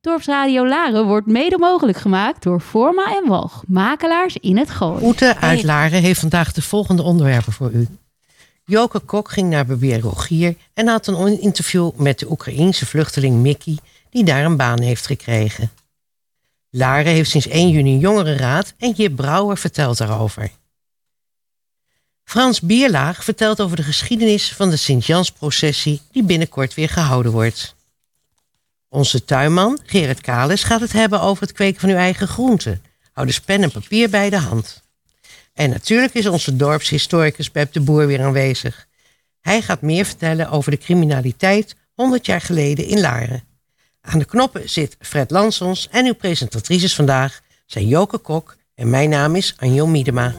Dorpsradio Laren wordt mede mogelijk gemaakt door Forma en Walg, makelaars in het Gooi. Oete uit Laren heeft vandaag de volgende onderwerpen voor u. Joke Kok ging naar Barbier Rogier en had een interview met de Oekraïense vluchteling Mickey, die daar een baan heeft gekregen. Laren heeft sinds 1 juni jongerenraad en Jip Brouwer vertelt daarover. Frans Bierlaag vertelt over de geschiedenis van de Sint-Jans-processie die binnenkort weer gehouden wordt. Onze tuinman, Gerrit Kalis, gaat het hebben over het kweken van uw eigen groenten. Hou dus pen en papier bij de hand. En natuurlijk is onze dorpshistoricus Pep de Boer weer aanwezig. Hij gaat meer vertellen over de criminaliteit 100 jaar geleden in Laren. Aan de knoppen zit Fred Lansons en uw presentatrices vandaag zijn Joke Kok en mijn naam is Anjo Miedema.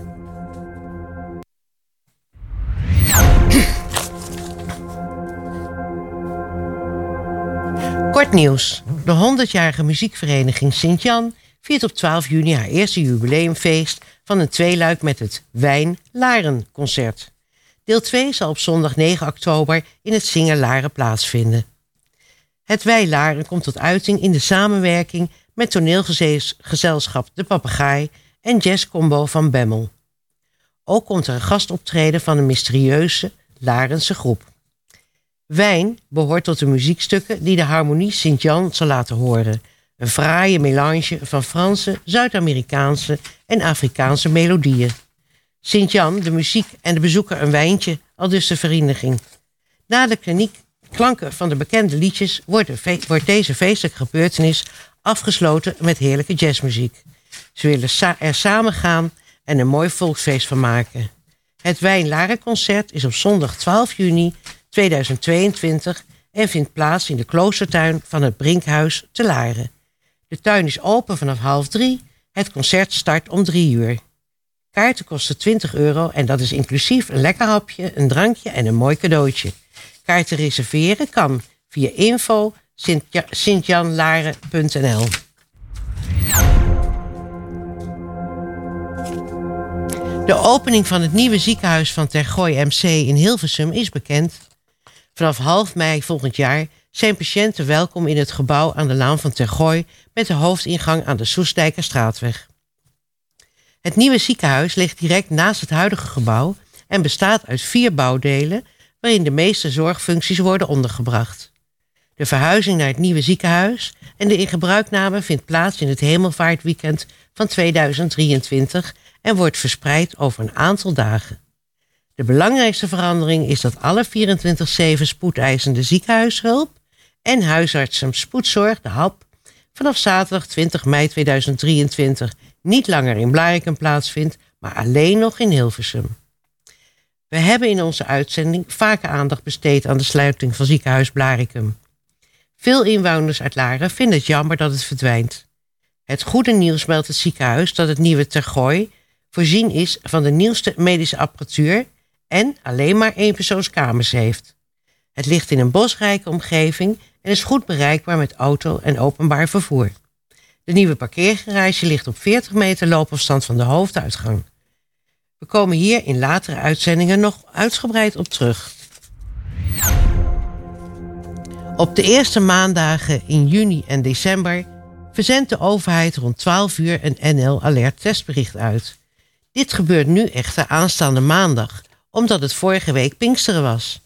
Kort nieuws. De 100-jarige muziekvereniging Sint-Jan viert op 12 juni haar eerste jubileumfeest van een tweeluik met het Wijn Laren concert. Deel 2 zal op zondag 9 oktober in het Singer Laren plaatsvinden. Het Wijn Laren komt tot uiting in de samenwerking met toneelgezelschap De Papegaai en jazzcombo van Bemmel. Ook komt er een gastoptreden van een mysterieuze Larense groep. Wijn behoort tot de muziekstukken die de Harmonie Sint-Jan zal laten horen. Een fraaie melange van Franse, Zuid-Amerikaanse en Afrikaanse melodieën. Sint-Jan, de muziek en de bezoeker een wijntje, al dus de vereniging. Na de kliniek, klanken van de bekende liedjes wordt, wordt deze feestelijke gebeurtenis afgesloten met heerlijke jazzmuziek. Ze willen er samen gaan en een mooi volksfeest van maken. Het Wijnlarenconcert is op zondag 12 juni 2022 en vindt plaats in de kloostertuin van het Brinkhuis te Laren. De tuin is open vanaf half drie. Het concert start om drie uur. Kaarten kosten 20 euro en dat is inclusief een lekker hapje, een drankje en een mooi cadeautje. Kaarten reserveren kan via info sintjanlaren.nl. De opening van het nieuwe ziekenhuis van Tergooi MC in Hilversum is bekend. Vanaf half mei volgend jaar zijn patiënten welkom in het gebouw aan de Laan van Tergooi met de hoofdingang aan de Soestdijkerstraatweg. Het nieuwe ziekenhuis ligt direct naast het huidige gebouw en bestaat uit vier bouwdelen waarin de meeste zorgfuncties worden ondergebracht. De verhuizing naar het nieuwe ziekenhuis en de ingebruikname vindt plaats in het hemelvaartweekend van 2023 en wordt verspreid over een aantal dagen. De belangrijkste verandering is dat alle 24-7 spoedeisende ziekenhuishulp en huisartsen spoedzorg, de HAP, vanaf zaterdag 20 mei 2023 niet langer in Blarikum plaatsvindt, maar alleen nog in Hilversum. We hebben in onze uitzending vaker aandacht besteed aan de sluiting van ziekenhuis Blarikum. Veel inwoners uit Laren vinden het jammer dat het verdwijnt. Het goede nieuws meldt het ziekenhuis dat het nieuwe Tergooi voorzien is van de nieuwste medische apparatuur en alleen maar eenpersoonskamers heeft. Het ligt in een bosrijke omgeving en is goed bereikbaar met auto en openbaar vervoer. De nieuwe parkeergarage ligt op 40 meter loopafstand van de hoofduitgang. We komen hier in latere uitzendingen nog uitgebreid op terug. Op de eerste maandagen in juni en december verzendt de overheid rond 12 uur een NL Alert testbericht uit. Dit gebeurt nu echter aanstaande maandag, omdat het vorige week Pinksteren was.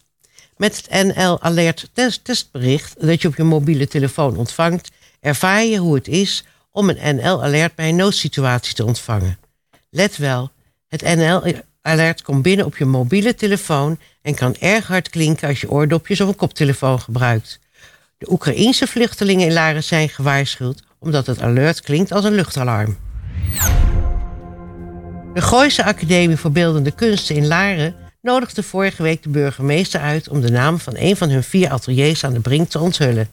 Met het NL Alert testbericht dat je op je mobiele telefoon ontvangt, ervaar je hoe het is om een NL Alert bij een noodsituatie te ontvangen. Let wel, het NL Alert komt binnen op je mobiele telefoon en kan erg hard klinken als je oordopjes of een koptelefoon gebruikt. De Oekraïense vluchtelingen in Laren zijn gewaarschuwd omdat het alert klinkt als een luchtalarm. De Gooise Academie voor Beeldende Kunsten in Laren nodigde vorige week de burgemeester uit om de naam van een van hun vier ateliers aan de Brink te onthullen.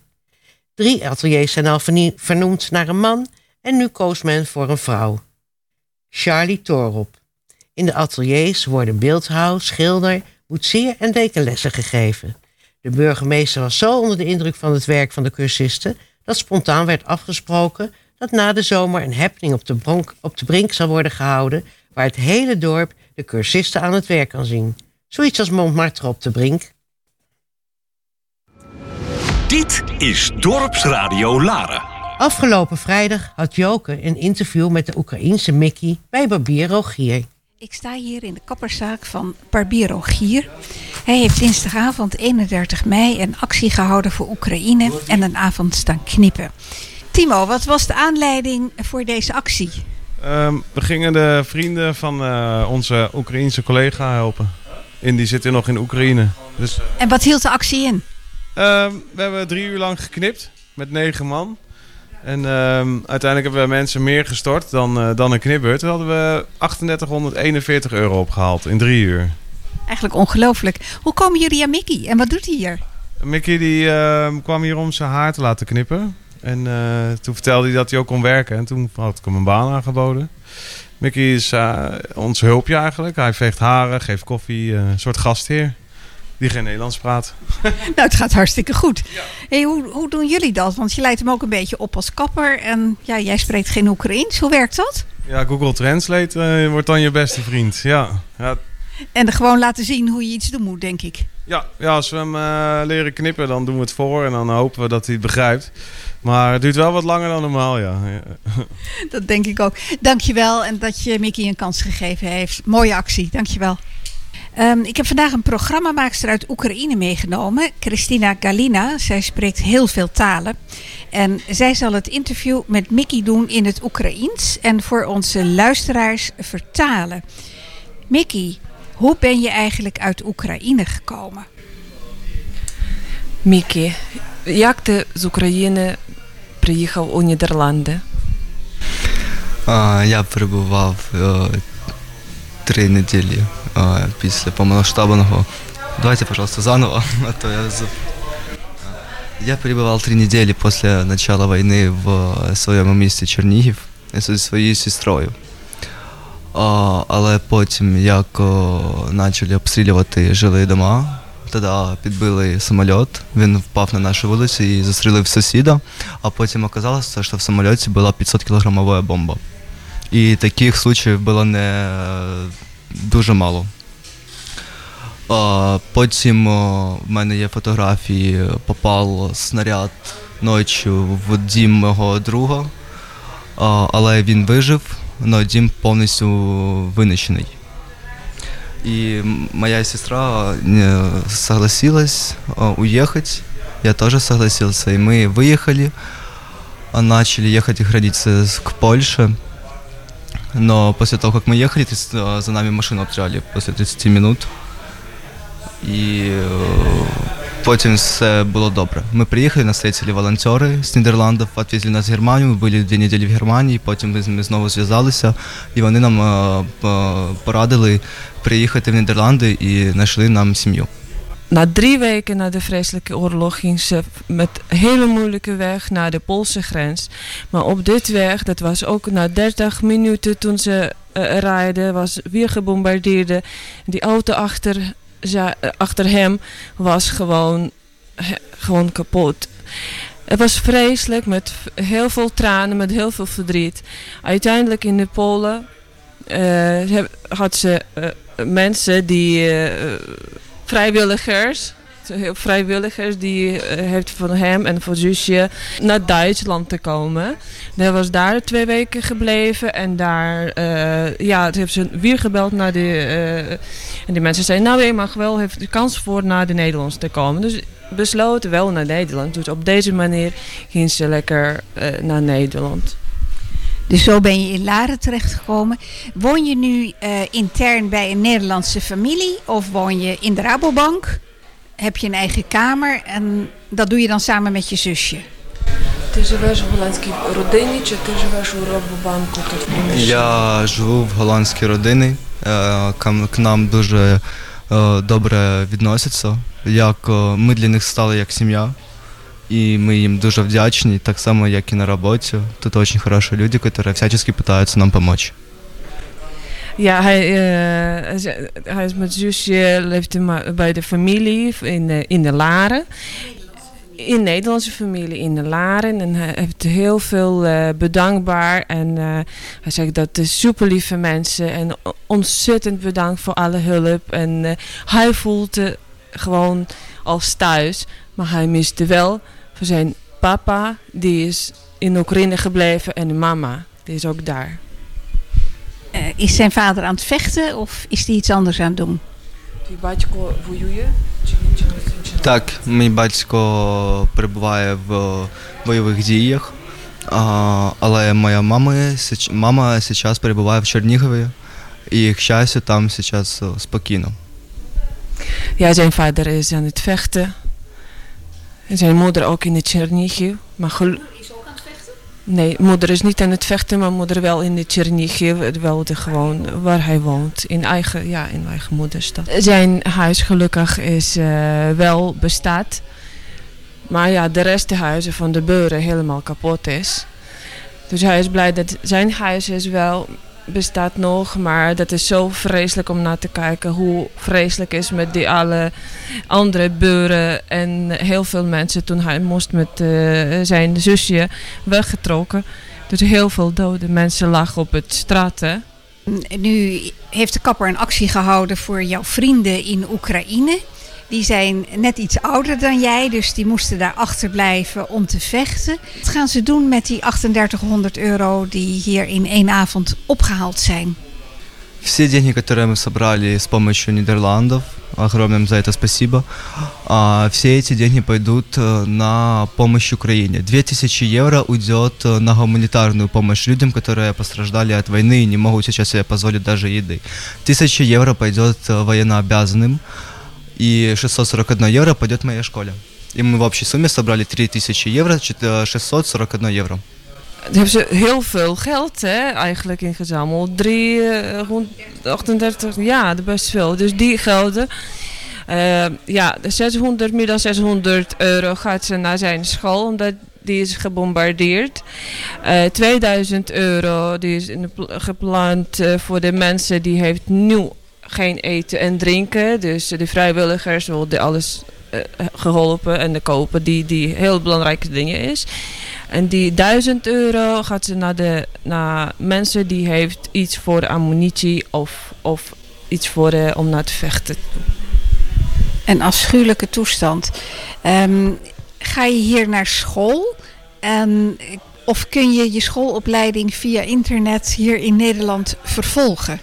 Drie ateliers zijn al vernoemd naar een man en nu koos men voor een vrouw. Charlie Torop. In de ateliers worden beeldhouw, schilder, boetseer en dekenlessen gegeven. De burgemeester was zo onder de indruk van het werk van de cursisten dat spontaan werd afgesproken dat na de zomer een happening op de, bronk, op de brink zal worden gehouden waar het hele dorp de cursisten aan het werk kan zien. Zoiets als Montmartre op de brink. Dit is Dorpsradio Laren. Afgelopen vrijdag had Joke een interview met de Oekraïense Mickey bij barbier Rogier. Ik sta hier in de kapperszaak van barbier Rogier. Hij heeft dinsdagavond 31 mei een actie gehouden voor Oekraïne en een avond staan knippen. Timo, wat was de aanleiding voor deze actie? Ehm, we gingen de vrienden van uh, onze Oekraïense collega helpen. En die zitten nog in Oekraïne. Dus, uh, en wat hield de actie in? Ehm, we hebben drie uur lang geknipt met negen man. En ehm, uiteindelijk hebben we mensen meer gestort dan, uh, dan een knipbeurt. Toen hadden we 3841 euro opgehaald in drie uur. Eigenlijk ongelooflijk. Hoe komen jullie aan Mickey en wat doet hij hier? Mickey die, kwam hier om zijn haar te laten knippen. En uh, toen vertelde hij dat hij ook kon werken. En toen had ik hem een baan aangeboden. Mickey is uh, ons hulpje eigenlijk. Hij veegt haren, geeft koffie. Uh, een soort gastheer. Die geen Nederlands praat. nou, het gaat hartstikke goed. Ja. Hey, hoe, hoe doen jullie dat? Want je leidt hem ook een beetje op als kapper. En ja, jij spreekt geen Oekraïens. Hoe werkt dat? Ja, Google Translate wordt dan je beste vriend. Ja. ja. En gewoon laten zien hoe je iets doen moet, denk ik. Ja, ja als we hem leren knippen, dan doen we het voor. En dan hopen we dat hij het begrijpt. Maar het duurt wel wat langer dan normaal, ja. Dat denk ik ook. Dankjewel en dat je Mickey een kans gegeven heeft. Mooie actie, dankjewel. Um, ik heb vandaag een programmamaakster uit Oekraïne meegenomen, Christina Galina. Zij spreekt heel veel talen. En zij zal het interview met Mickey doen in het Oekraïens en voor onze luisteraars vertalen. Mickey, hoe ben je eigenlijk uit Oekraïne gekomen? Mickey, як ти з України приїхав у Нідерланди? А, я перебував а, три неділі а, після повномасштабного. Давайте, пожалуйста, заново, а то я заб... Я перебував три неділі після початку війни в своєму місті Чернігів зі своєю сестрою. А, але потім, як о, почали обстрілювати жилі дома, тоді підбили самоліт, він впав на нашу вулицю і застрілив сусіда, а потім оказалося, що в самоліті була 500 кілограмова бомба. І таких случаїв було не дуже мало. Потім в мене є фотографії, попав снаряд ночі в дім мого друга, але він вижив, але дім повністю винищений. И моя сестра согласилась уехать, я тоже согласился, и мы выехали, начали ехать к границе к Польше, но после того, как мы ехали, за нами машину обстріляли после 30 минут, і потім все було добре. Ми приїхали, нас встретили волонтери з Нідерландів, відвезли нас в Германію, ми були дві неділі в Германії, потім ми знову зв'язалися, і вони нам порадили приїхати в Нідерланди і знайшли нам сім'ю. Na drie weken na de vreselijke oorlog ging ze met hele moeilijke weg naar de Poolse grens. Maar op dit weg, dat was ook na 30 minuten toen ze uh, rijden, was weer gebombardeerd. Die auto achter, ze, uh, achter hem was gewoon, gewoon kapot. Het was vreselijk, met heel veel tranen, met heel veel verdriet. Uiteindelijk in de Polen uh, had ze mensen die vrijwilligers, vrijwilligers die heeft van hem en van zusje naar Duitsland te komen. Hij was daar twee weken gebleven en daar, uh, ja, het heeft ze weer gebeld naar de, uh, en die mensen zeiden, nou je mag wel, heeft de kans voor naar de Nederlands te komen. Dus besloten wel naar Nederland. Dus op deze manier ging ze lekker naar Nederland. Dus zo ben je in Laren terechtgekomen. Woon je nu intern bij een Nederlandse familie of woon je in de Rabobank? Heb je een eigen kamer en dat doe je dan samen met je zusje? Ти живеш в голландській родині чи ти живеш у Робобанку тут в приміщенні? Я живу в голландській родині. К нам дуже добре відносяться. Як ми для них стали як сім'я. И мы им дуже вдячні, так само, як і на роботі. Тут очень хорошие люди, которые всячески пытаются нам помочь. Ja, hij, hij is met zusje, leeft bij de familie in de, in de Laren. In Nederlandse familie in de Laren. En hij heeft heel veel uh, bedankbaar. En uh, hij zegt dat de super lieve mensen. En ontzettend bedankt voor alle hulp. En hij voelt gewoon als thuis. Maar hij miste wel voor zijn papa. Die is in Oekraïne gebleven en mama, die is ook daar. Eh, is zijn vader aan het vechten of is hij iets anders aan het doen? Твій батько воює? Так, мій батько перебуває в бойових діях, а, але моя мама, січ- мама зараз перебуває в Чернігові. І, к щастю, там зараз е, спокійно. Ja, zijn vader is aan het vechten. En zijn moeder ook in de Chernihiv. Maar gel- Nee, moeder is niet aan het vechten, maar moeder wel in de Chernihiv. Wel de gewoon waar hij woont. In eigen, ja, in eigen moederstad. Zijn huis gelukkig is eh, wel bestaat. Maar ja, de rest de huizen van de buren helemaal kapot is. Dus hij is blij dat zijn huis is wel bestaat nog, maar dat is zo vreselijk om naar te kijken hoe vreselijk is met die alle andere buren en heel veel mensen toen hij moest met eh, zijn zusje weggetrokken. Dus heel veel dode mensen lagen op het straten. Nu heeft de kapper een actie gehouden voor jouw vrienden in Oekraïne. Die zijn net iets ouder dan jij, dus die moesten daar achterblijven om te vechten. Wat gaan ze doen met die 3800 euro die hier in één avond opgehaald zijn? Все деньги, которые мы собрали с помощью Нидерландов, огромное им за это спасибо, а, все эти деньги пойдут э, на помощь Украине. 2000 евро уйдет э, на гуманитарную помощь людям, которые пострадали от войны и не могут сейчас себе позволить даже еды. 1000 евро пойдет э, военнообязанным, и 641 евро пойдет моей школе. И мы в общей сумме собрали 3000 евро, чет- э, 641 евро. Daar hebben ze heel veel geld hè, eigenlijk ingezameld. 338, ja, dat best veel. Dus die gelden. eh, ja, de 600, meer dan 600 euro gaat ze naar zijn school, omdat die is gebombardeerd. Eh 2000 euro die is in de pl- gepland eh, voor de mensen die heeft nu geen eten en drinken. Dus de vrijwilligers worden alles eh, geholpen en de kopen die, die heel belangrijke dingen is. En die 1000 euro gaat ze naar, de, naar mensen die heeft iets voor ammunitie of, of iets voor eh, om naar te vechten. Een afschuwelijke toestand. Ehm, ga je hier naar school? En, of kun je je schoolopleiding via internet hier in Nederland vervolgen?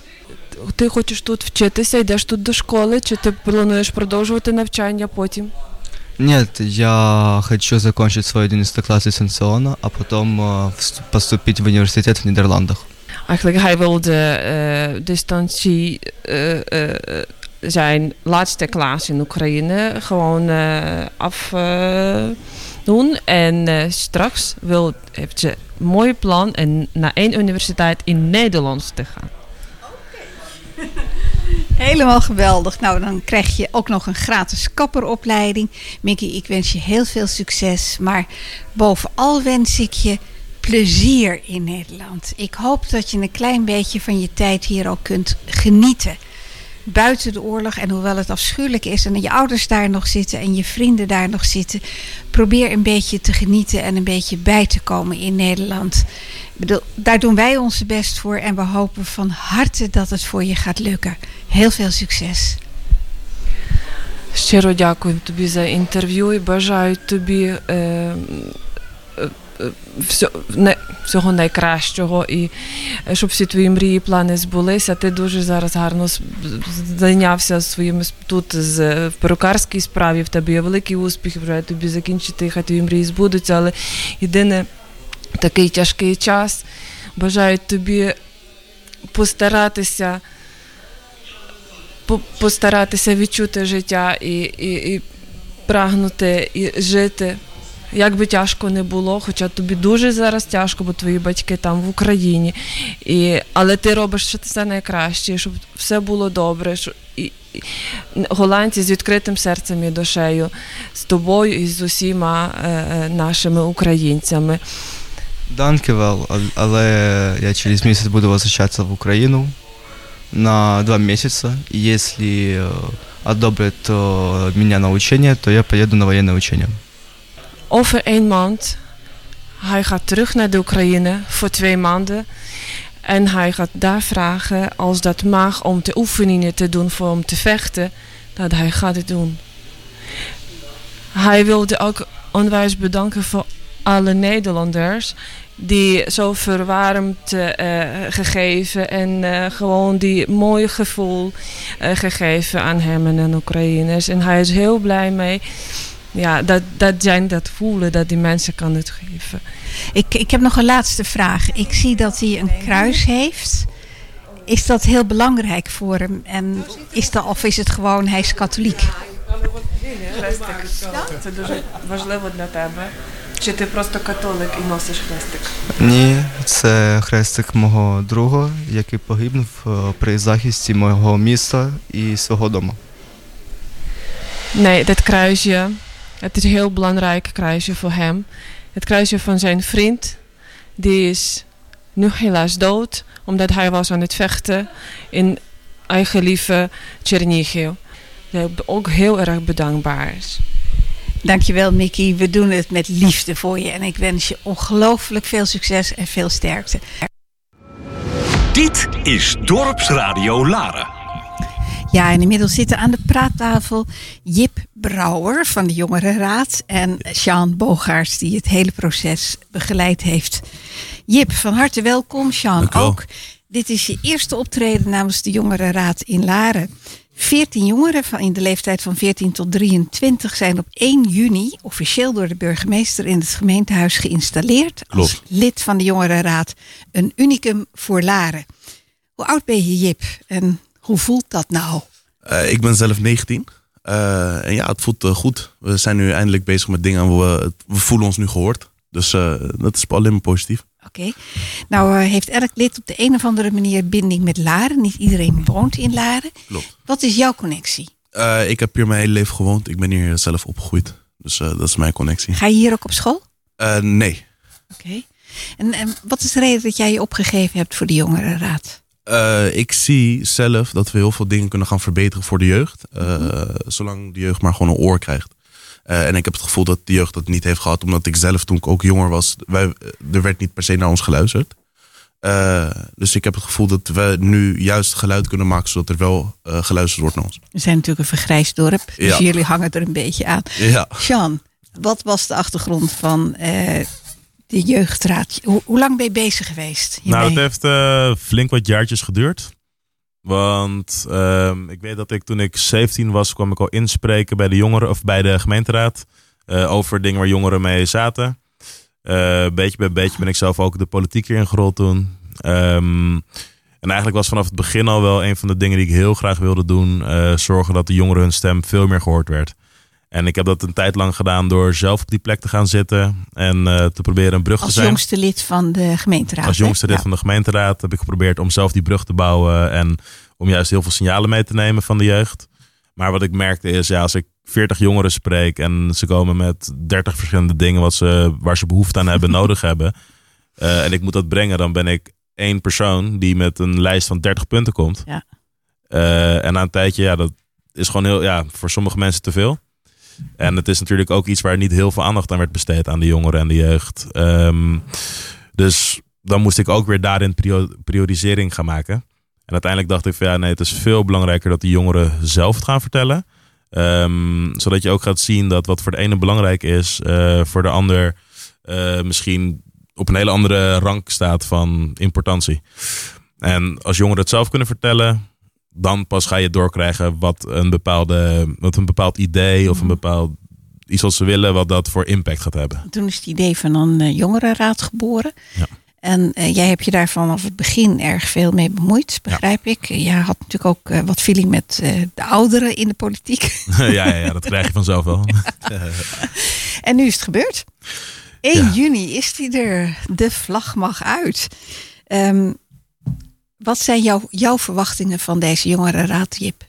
Ти хочеш тут вчитися, йдеш тут до школи, чи ти плануєш продовжувати навчання потім? Нет, я хочу закончить свой 11 класс дистанционно, а потом э, вс- поступить в университет в Нидерландах. Eigenlijk, hij wilde eh distantie eh, eh, zijn laatste klas in Oekraïne gewoon eh, af eh, doen. En eh, straks wil, heeft ze een mooi plan en naar één universiteit in Nederland te gaan. Helemaal geweldig. Nou, dan krijg je ook nog een gratis kapperopleiding. Mickey, ik wens je heel veel succes. Maar bovenal wens ik je plezier in Nederland. Ik hoop dat je een klein beetje van je tijd hier ook kunt genieten Buiten de oorlog en hoewel het afschuwelijk is en je ouders daar nog zitten en je vrienden daar nog zitten, probeer een beetje te genieten en een beetje bij te komen in Nederland. Ik bedoel, daar doen wij onze best voor en we hopen van harte dat het voor je gaat lukken. Heel veel succes. Щиро дякую тобі за інтерв'ю і бажаю тобі е, е, е, всьо- не, всього найкращого і е, щоб всі твої мрії плани збулися. Ти дуже зараз гарно зайнявся своїми тут з в перукарській справі. В тебе є великий успіх, бажаю тобі закінчити, хай твої мрії збудуться, але єдине такий тяжкий час. Бажаю тобі постаратися по- постаратися відчути життя і, і, і прагнути і жити. Як би тяжко не було, хоча тобі дуже зараз тяжко, бо твої батьки там в Україні. І, але ти робиш все найкраще, щоб все було добре. Щоб, і, і, голландці з відкритим серцем і душею, з тобою і з усіма е, е, нашими українцями. Данкевел, але я через месяц буду возвращаться в Украину на два месяца. И если э, одобрят э, меня на учение, то я поеду на военное учение. Over één maand. Hij gaat terug naar de Oekraïne voor twee maanden. En hij gaat daar vragen, als dat mag, om de oefeningen te doen voor om te vechten. Dat hij gaat het doen. Hij wilde ook onwijs bedanken voor alle Nederlanders die zo verwarmd uh, gegeven en uh, gewoon die mooie gevoel uh, gegeven aan hem en aan Oekraïners. En hij is heel blij mee Ja, dat, dat zijn dat voelen dat die mensen kan het geven. Ik, ik heb nog een laatste vraag. Ik zie dat hij een kruis heeft. Is dat heel belangrijk voor hem? En is dat, of is het gewoon, hij is katholiek? Важливо для тебе. Чи ти просто католик і носиш хрестик? Ні, це хрестик мого друга, який погибнув е, при захисті мого міста і свого дому. Nee, dat kruisje. het is een heel belangrijk kruisje voor hem. Het kruisje van zijn vriend. Die is nu helaas dood. Omdat hij was aan het vechten in eigen lieve Chernihiv. Die ook heel erg bedankbaar is. Dankjewel Mickey. We doen het met liefde voor je. En ik wens je ongelooflijk veel succes en veel sterkte. Dit is Dorpsradio Laren. Ja, en inmiddels zitten aan de praattafel Jip Brouwer van de Jongerenraad en Sjaan Bogaerts die het hele proces begeleid heeft. Jip, van harte welkom. Sjaan ook. Dit is je eerste optreden namens de Jongerenraad in Laren. 14 jongeren van in de leeftijd van 14 tot 23 zijn op 1 juni officieel door de burgemeester in het gemeentehuis geïnstalleerd als Klopt. lid van de Jongerenraad. Een unicum voor Laren. Hoe oud ben je, Jip? En hoe voelt dat nou? Eh, ik ben zelf 19. Eh, en ja, het voelt eh, goed. We zijn nu eindelijk bezig met dingen en we, we voelen ons nu gehoord. Dus dat is alleen maar positief. Oké. Nou heeft elk lid op de een of andere manier binding met Laren. Niet iedereen woont in Laren. Klopt. Wat is jouw connectie? Ik heb hier mijn hele leven gewoond. Ik ben hier zelf opgegroeid. Dus dat is mijn connectie. Ga je hier ook op school? Nee. Oké. En, en wat is de reden dat jij je opgegeven hebt voor de Jongerenraad? Eh, ik zie zelf dat we heel veel dingen kunnen gaan verbeteren voor de jeugd. Eh, Zolang de jeugd maar gewoon een oor krijgt. Eh, en ik heb het gevoel dat de jeugd dat niet heeft gehad. Omdat ik zelf toen ik ook jonger was. Wij, er werd niet per se naar ons geluisterd. Dus ik heb het gevoel dat we nu juist geluid kunnen maken. Zodat er wel geluisterd wordt naar ons. We zijn natuurlijk een vergrijsd dorp. Dus Ja. jullie hangen er een beetje aan. Ja. Sean, wat was de achtergrond van de jeugdraad? Hoe, lang ben je bezig geweest? Nou, het heeft eh, flink wat jaartjes geduurd. Want ehm, ik weet dat ik toen ik 17 was, kwam ik al inspreken bij de jongeren of bij de gemeenteraad. eh, over dingen waar jongeren mee zaten. Eh, beetje bij beetje ben ik zelf ook de politiek hierin gerold toen. Ehm, en eigenlijk was vanaf het begin al wel een van de dingen die ik heel graag wilde doen. zorgen dat de jongeren hun stem veel meer gehoord werd. En ik heb dat een tijd lang gedaan door zelf op die plek te gaan zitten. En eh, te proberen een brug Als te zijn. jongste lid van de gemeenteraad. Als hè? jongste lid Ja. van de gemeenteraad heb ik geprobeerd om zelf die brug te bouwen en om juist heel veel signalen mee te nemen van de jeugd. Maar wat ik merkte is, ja, als ik 40 jongeren spreek en ze komen met 30 verschillende dingen wat ze, waar ze behoefte aan hebben, nodig hebben. eh, en ik moet dat brengen, dan ben ik één persoon die met een lijst van 30 punten komt. Ja. Eh, en na een tijdje, ja, dat is gewoon heel, ja, voor sommige mensen te veel. En het is natuurlijk ook iets waar niet heel veel aandacht aan werd besteed aan de jongeren en de jeugd. Ehm, dus dan moest ik ook weer daarin prio- priorisering gaan maken. En uiteindelijk dacht ik van ja, nee, het is veel belangrijker dat de jongeren zelf het gaan vertellen. Ehm, zodat je ook gaat zien dat wat voor de ene belangrijk is, eh, voor de ander eh, misschien op een hele andere rank staat van importantie. En als jongeren het zelf kunnen vertellen, dan pas ga je doorkrijgen wat een, bepaalde, wat een bepaald idee of een bepaald iets wat ze willen, wat dat voor impact gaat hebben. Toen is het idee van een eh, jongerenraad geboren. Ja. En eh, jij hebt je daar vanaf het begin erg veel mee bemoeid, begrijp ik. Jij had natuurlijk ook eh, wat feeling met de ouderen in de politiek. ja, ja, ja, dat krijg je vanzelf wel. en nu is het gebeurd. 1 Ja. juni is die er. De vlag mag uit. Ehm, wat zijn jouw, jouw verwachtingen van deze jongerenraad, Jip?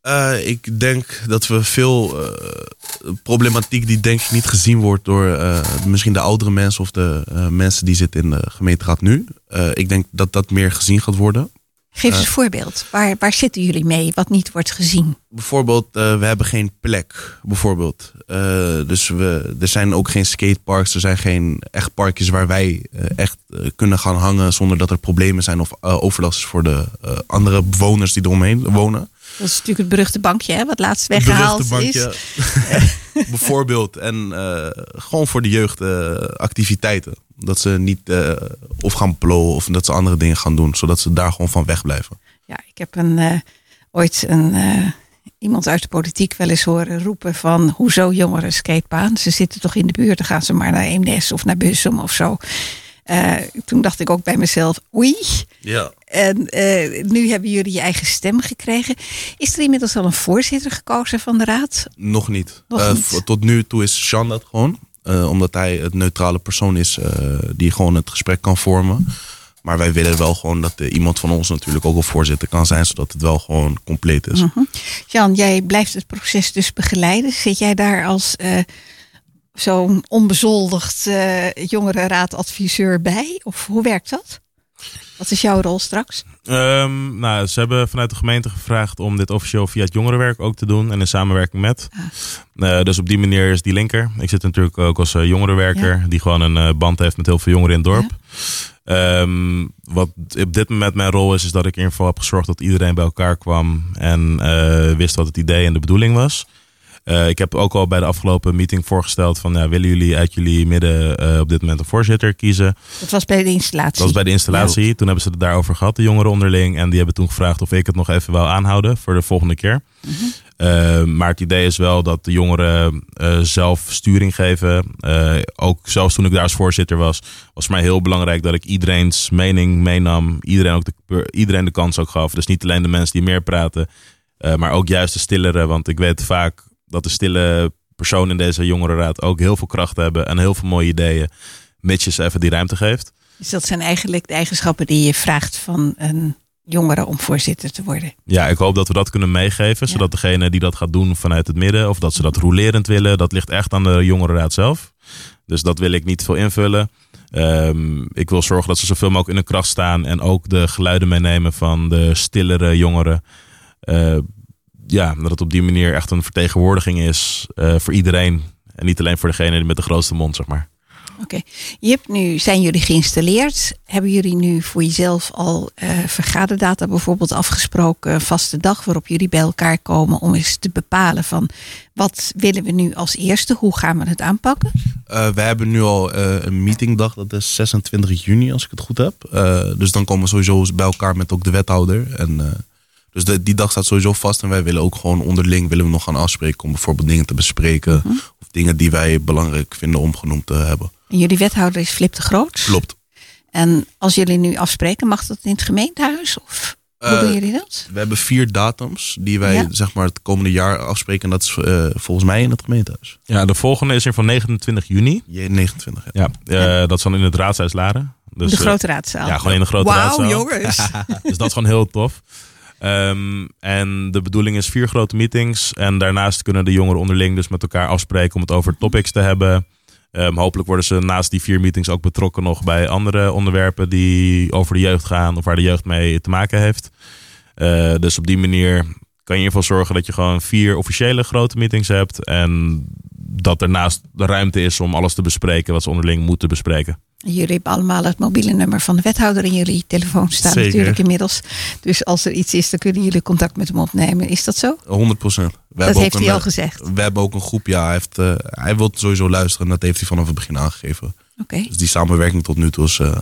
Eh, ik denk dat we veel eh, problematiek die denk ik niet gezien wordt door eh, misschien de oudere mensen of de mensen die zitten in de gemeenteraad nu. Ik denk dat dat meer gezien gaat worden. Geef eens Eh. een voorbeeld. Waar, waar zitten jullie mee wat niet wordt gezien? Bijvoorbeeld, eh, we hebben geen plek. Bijvoorbeeld. Eh, dus we, er zijn ook geen skateparks. Er zijn geen echt parkjes waar wij eh, echt eh, kunnen gaan hangen zonder dat er problemen zijn of eh, overlast is voor de eh, andere bewoners die eromheen wonen. Dat is natuurlijk het beruchte bankje, hè, wat laatst Het weggehaald beruchte is. bankje. bijvoorbeeld. En eh, gewoon voor de jeugd eh, activiteiten. Dat ze niet eh, of gaan blowen of dat ze andere dingen gaan doen. Zodat ze daar gewoon van wegblijven. Ja, ik heb een, eh, ooit een, eh, iemand uit de politiek wel eens horen roepen van hoezo jongeren skatebaan? Ze zitten toch in de buurt, dan gaan ze maar naar Eemnes of naar Bussum of zo. Toen dacht ik ook bij mezelf, oei. Ja. En nu hebben jullie je eigen stem gekregen. Is er inmiddels al een voorzitter gekozen van de raad? Nog niet. Nog niet. tot nu toe is Sean dat gewoon. Eh, omdat hij het neutrale persoon is eh, die gewoon het gesprek kan vormen. Maar wij willen wel gewoon dat eh, iemand van ons natuurlijk ook een voorzitter kan zijn. Zodat het wel gewoon compleet is. Mhm. Jan, jij blijft het proces dus begeleiden. Zit jij daar als zo'n onbezoldigd jongerenraadadviseur bij? Of hoe werkt dat? Wat is jouw rol straks? Ehm, nou, ze hebben vanuit de gemeente gevraagd om dit officieel via het jongerenwerk ook te doen. En in samenwerking met. Eh, dus op die manier is die linker. Ik zit natuurlijk ook als eh, jongerenwerker. Die gewoon een eh, band heeft met heel veel jongeren in het dorp. Ehm, wat op dit moment mijn rol is, is dat ik in ieder geval heb gezorgd dat iedereen bij elkaar kwam. En wist wat het idee en de bedoeling was. Eh, ik heb ook al bij de afgelopen meeting voorgesteld van ja, willen jullie uit jullie midden eh, op dit moment een voorzitter kiezen? Dat was bij de installatie. Dat was bij de installatie. Toen hebben ze het daarover gehad, de jongeren onderling. En die hebben toen gevraagd of ik het nog even wil aanhouden voor de volgende keer. Eh, maar het idee is wel dat de jongeren zelf sturing geven. Ook zelfs toen ik daar als voorzitter was, was voor mij heel belangrijk dat ik iedereen's mening meenam. Iedereen, ook de, iedereen de kans ook gaf. Dus niet alleen de mensen die meer praten, maar ook juist de stillere. Want ik weet vaak dat de stille personen in deze jongerenraad ook heel veel kracht hebben en heel veel mooie ideeën. Mits je ze even die ruimte geeft. Dus dat zijn eigenlijk de eigenschappen die je vraagt van een jongere om voorzitter te worden. Ja, ik hoop dat we dat kunnen meegeven. Zodat degene die dat gaat doen vanuit het midden, of dat ze dat rolerend willen, dat ligt echt aan de jongerenraad zelf. Dus dat wil ik niet veel invullen. Ehm, ik wil zorgen dat ze zoveel mogelijk in hun kracht staan en ook de geluiden meenemen van de stillere jongeren. Eh, ja, dat het op die manier echt een vertegenwoordiging is eh, voor iedereen. En niet alleen voor degene met de grootste mond, zeg maar. Oké, je hebt nu, zijn jullie geïnstalleerd? Hebben jullie nu voor jezelf al eh, vergaderdata bijvoorbeeld afgesproken, een vaste dag waarop jullie bij elkaar komen om eens te bepalen van wat willen we nu als eerste, hoe gaan we het aanpakken? Eh, we hebben nu al eh, een meetingdag, dat is 26 juni als ik het goed heb. Eh, dus dan komen we sowieso bij elkaar met ook de wethouder. En, eh, dus de- die dag staat sowieso vast. En wij willen ook gewoon onderling willen we nog gaan afspreken om bijvoorbeeld dingen te bespreken. Of dingen die wij belangrijk vinden om genoemd te hebben. En jullie wethouder is Flip de Groot. Klopt. En als jullie nu afspreken, mag dat in het gemeentehuis? Of hoe Eh, doen jullie dat? We hebben vier datums die wij Ja. zeg maar het komende jaar afspreken. En dat is eh, volgens mij in het gemeentehuis. Ja, de volgende is er van 29 juni. J- 29, ja. Ja, eh, dat is dan in het Raadshuis Laren. Dus, de eh, grote raadzaal. Ja, gewoon in de grote Wauw, raadzaal. jongens. dus dat is gewoon heel tof. Ehm, en de bedoeling is vier grote meetings. En daarnaast kunnen de jongeren onderling dus met elkaar afspreken om het over topics te hebben. Ehm, hopelijk worden ze naast die vier meetings ook betrokken nog bij andere onderwerpen die over de jeugd gaan of waar de jeugd mee te maken heeft. Eh, dus op die manier kan je in ieder geval zorgen dat je gewoon vier officiële grote meetings hebt. En dat daarnaast de ruimte is om alles te bespreken wat ze onderling moeten bespreken. Jullie hebben allemaal het mobiele nummer van de wethouder in jullie telefoon staan Zeker. natuurlijk inmiddels. Dus als er iets is, dan kunnen jullie contact met hem opnemen. Is dat zo? 100 procent. Dat heeft hij al gezegd. We hebben ook een groep, ja. Hij, heeft, eh, hij wil sowieso luisteren. En dat heeft hij vanaf het begin aangegeven. Oké. Dus die samenwerking tot nu toe is eh,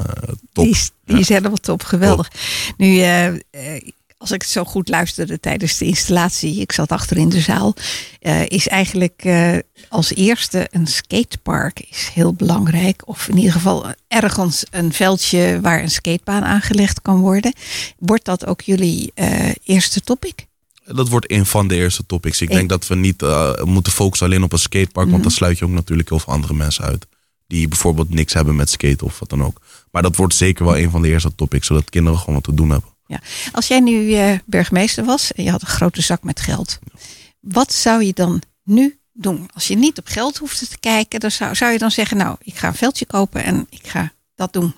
top. Die is, die is helemaal top, geweldig. Nu, eh, eh, als ik het zo goed luisterde tijdens de installatie, ik zat achter in de zaal, eh, is eigenlijk eh, als eerste een skatepark is heel belangrijk. Of in ieder geval ergens een veldje waar een skatebaan aangelegd kan worden. Wordt dat ook jullie eh, eerste topic? Dat wordt een van de eerste topics. Ik denk dat we niet moeten focussen alleen op een skatepark. Mhm. Want dan sluit je ook natuurlijk heel veel andere mensen uit. Die bijvoorbeeld niks hebben met skaten of wat dan ook. Maar dat wordt zeker wel een van de eerste topics. Zodat kinderen gewoon wat te doen hebben. Ja. Als jij nu eh, burgemeester was en je had een grote zak met geld, wat zou je dan nu doen? Als je niet op geld hoefde te kijken, dan zou, zou je dan zeggen, nou, ik ga een veldje kopen en ik ga dat doen.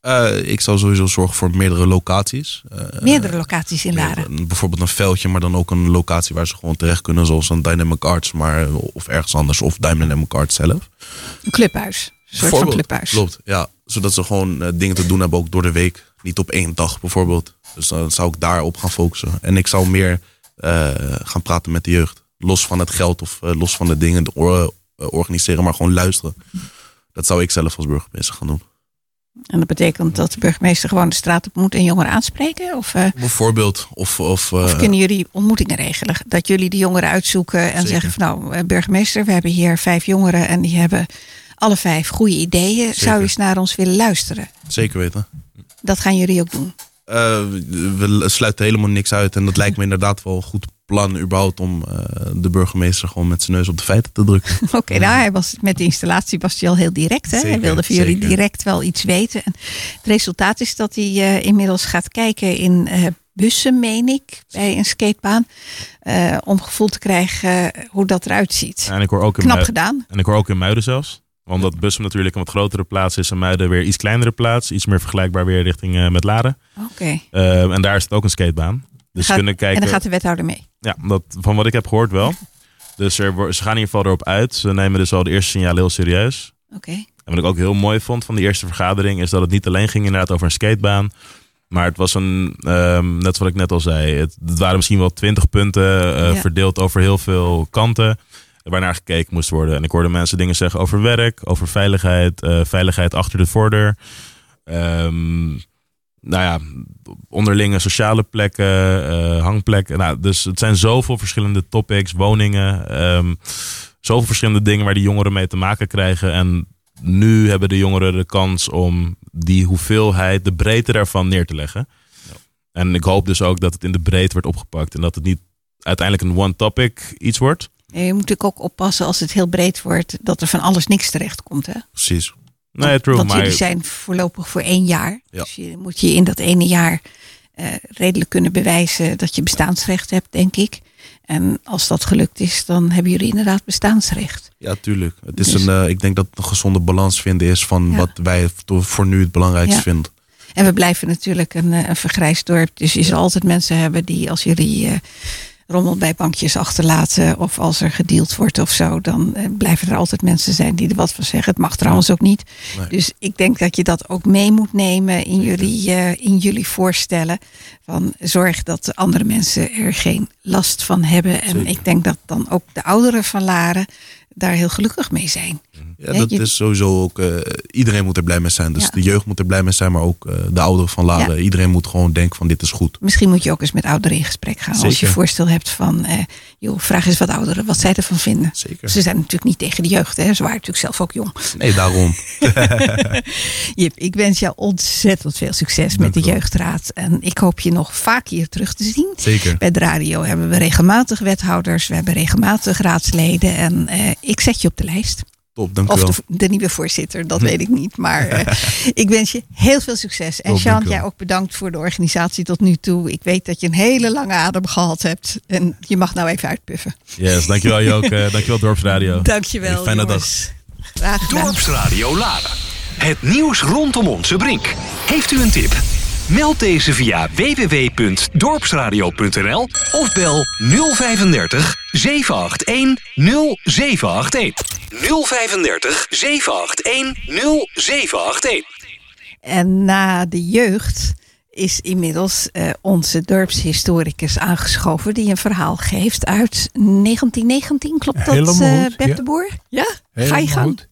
Eh, ik zou sowieso zorgen voor meerdere locaties. Eh, Meerdere locaties in Laren. Bijvoorbeeld een veldje, maar dan ook een locatie waar ze gewoon terecht kunnen. Zoals een Dynamic Arts, maar, of ergens anders. Of Dynamic Arts zelf. Een clubhuis. Een soort van clubhuis. Klopt, ja. Zodat ze gewoon dingen te doen hebben ook door de week. Niet op één dag bijvoorbeeld. Dus dan zou ik daarop gaan focussen. En ik zou meer eh, gaan praten met de jeugd. Los van het geld of eh, los van de dingen de or- eh, organiseren, maar gewoon luisteren. Dat zou ik zelf als burgemeester gaan doen. En dat betekent dat de burgemeester gewoon de straat op moet en jongeren aanspreken? Of, Bijvoorbeeld. Of, of, of kunnen jullie ontmoetingen regelen? Dat jullie de jongeren uitzoeken en Zeker. zeggen van nou, burgemeester, we hebben hier vijf jongeren en die hebben alle vijf goede ideeën. Zou je eens naar ons willen luisteren? zeker weten. Dat gaan jullie ook doen. Eh, we sluiten helemaal niks uit. En dat lijkt me inderdaad wel een goed plan überhaupt om eh, de burgemeester gewoon met zijn neus op de feiten te drukken. Oké, nou, hij was, met de installatie was hij al heel direct. Hè? hij wilde van jullie direct wel iets weten. En het resultaat is dat hij eh, inmiddels gaat kijken in eh, bussen, meen ik, bij een skatebaan. eh, om gevoel te krijgen hoe dat eruit ziet. En ik hoor ook in Knap gedaan. En ik hoor ook in Muiden zelfs. Omdat Bussum natuurlijk een wat grotere plaats is en Muiden weer iets kleinere plaats. Iets meer vergelijkbaar weer richting eh, met Laren. Oké. Eh, en daar is het ook een skatebaan. Dus Gaat- kunnen kijken. En dan gaat de wethouder mee. Ja, dat, van wat ik heb gehoord wel. Dus er, ze gaan in ieder geval erop uit. Ze nemen dus al de eerste signalen heel serieus. Oké. En wat ik ook heel mooi vond van die eerste vergadering... is dat het niet alleen ging inderdaad over een skatebaan... Maar het was een, ehm, net wat ik net al zei, het, het waren misschien wel twintig punten eh, Ja. verdeeld over heel veel kanten. Waarnaar gekeken moest worden. En ik hoorde mensen dingen zeggen over werk, over veiligheid, eh, veiligheid achter de voordeur. Ehm, nou ja, onderlinge sociale plekken, eh, hangplekken. Nou, dus het zijn zoveel verschillende topics, woningen. ehm, zoveel verschillende dingen waar die jongeren mee te maken krijgen. En nu hebben de jongeren de kans om die hoeveelheid, de breedte daarvan neer te leggen. En ik hoop dus ook dat het in de breedte wordt opgepakt. En dat het niet uiteindelijk een one-topic iets wordt. Je moet natuurlijk ook oppassen als het heel breed wordt, dat er van alles niks terecht komt. Hè? Precies. Nee, true. Want maar jullie zijn voorlopig voor één jaar. Ja. Dus je moet je in dat ene jaar eh, redelijk kunnen bewijzen dat je bestaansrecht hebt, denk ik. En als dat gelukt is, dan hebben jullie inderdaad bestaansrecht. Ja, tuurlijk. Het is Dus- een, eh, ik denk dat het een gezonde balans vinden is van Ja. wat wij voor- nu het belangrijkste Ja. vinden. En we blijven natuurlijk een, eh, een vergrijsd dorp. Dus je zal altijd mensen hebben die als jullie rommel bij bankjes achterlaten. Of als er gedeeld wordt of zo. Dan eh, blijven er altijd mensen zijn die er wat van zeggen. Het mag trouwens ook niet. Nee. Dus ik denk dat je dat ook mee moet nemen in jullie, eh, in jullie voorstellen. Van zorg dat de andere mensen er geen last van hebben. En Zeker. ik denk dat dan ook de ouderen van Laren daar heel gelukkig mee zijn. Ja, dat je- is sowieso ook. eh, iedereen moet er blij mee zijn. Dus Ja. de jeugd moet er blij mee zijn, maar ook eh, de ouderen van Laren. Iedereen moet gewoon denken van dit is goed. Misschien moet je ook eens met ouderen in gesprek gaan. Als je voorstel hebt van, eh, joh, vraag eens wat ouderen wat zij ervan vinden. Zeker. Ze zijn natuurlijk niet tegen de jeugd, hè? ze waren natuurlijk zelf ook jong. Nee, daarom. Jip, ik wens jou ontzettend veel succes met de Jeugdraad. En ik hoop je nog vaak hier terug te zien. Zeker. Bij de radio hebben we regelmatig wethouders, we hebben regelmatig raadsleden. En ik zet je op de lijst. Top, Of dankjewel. de, de nieuwe voorzitter, dat weet ik niet. Maar eh, ik wens je heel veel succes. En dankjewel. jij ook bedankt voor de organisatie tot nu toe. Ik weet dat je een hele lange adem gehad hebt. En je mag nou even uitpuffen. Yes, dankjewel Joke. dankjewel Dorpsradio. Dankjewel, Fijne jongens. Graag gedaan. Dorpsradio Laren. Het nieuws rondom onze brink. Heeft u een tip? Meld deze via www.dorpsradio.nl of bel 035 781 0781. 035 781 0781. En na de jeugd is inmiddels eh, onze dorpshistoricus aangeschoven... die een verhaal geeft uit 1919. Klopt dat, Helemaal eh ja. de Boer? Ja, ga je gang. goed.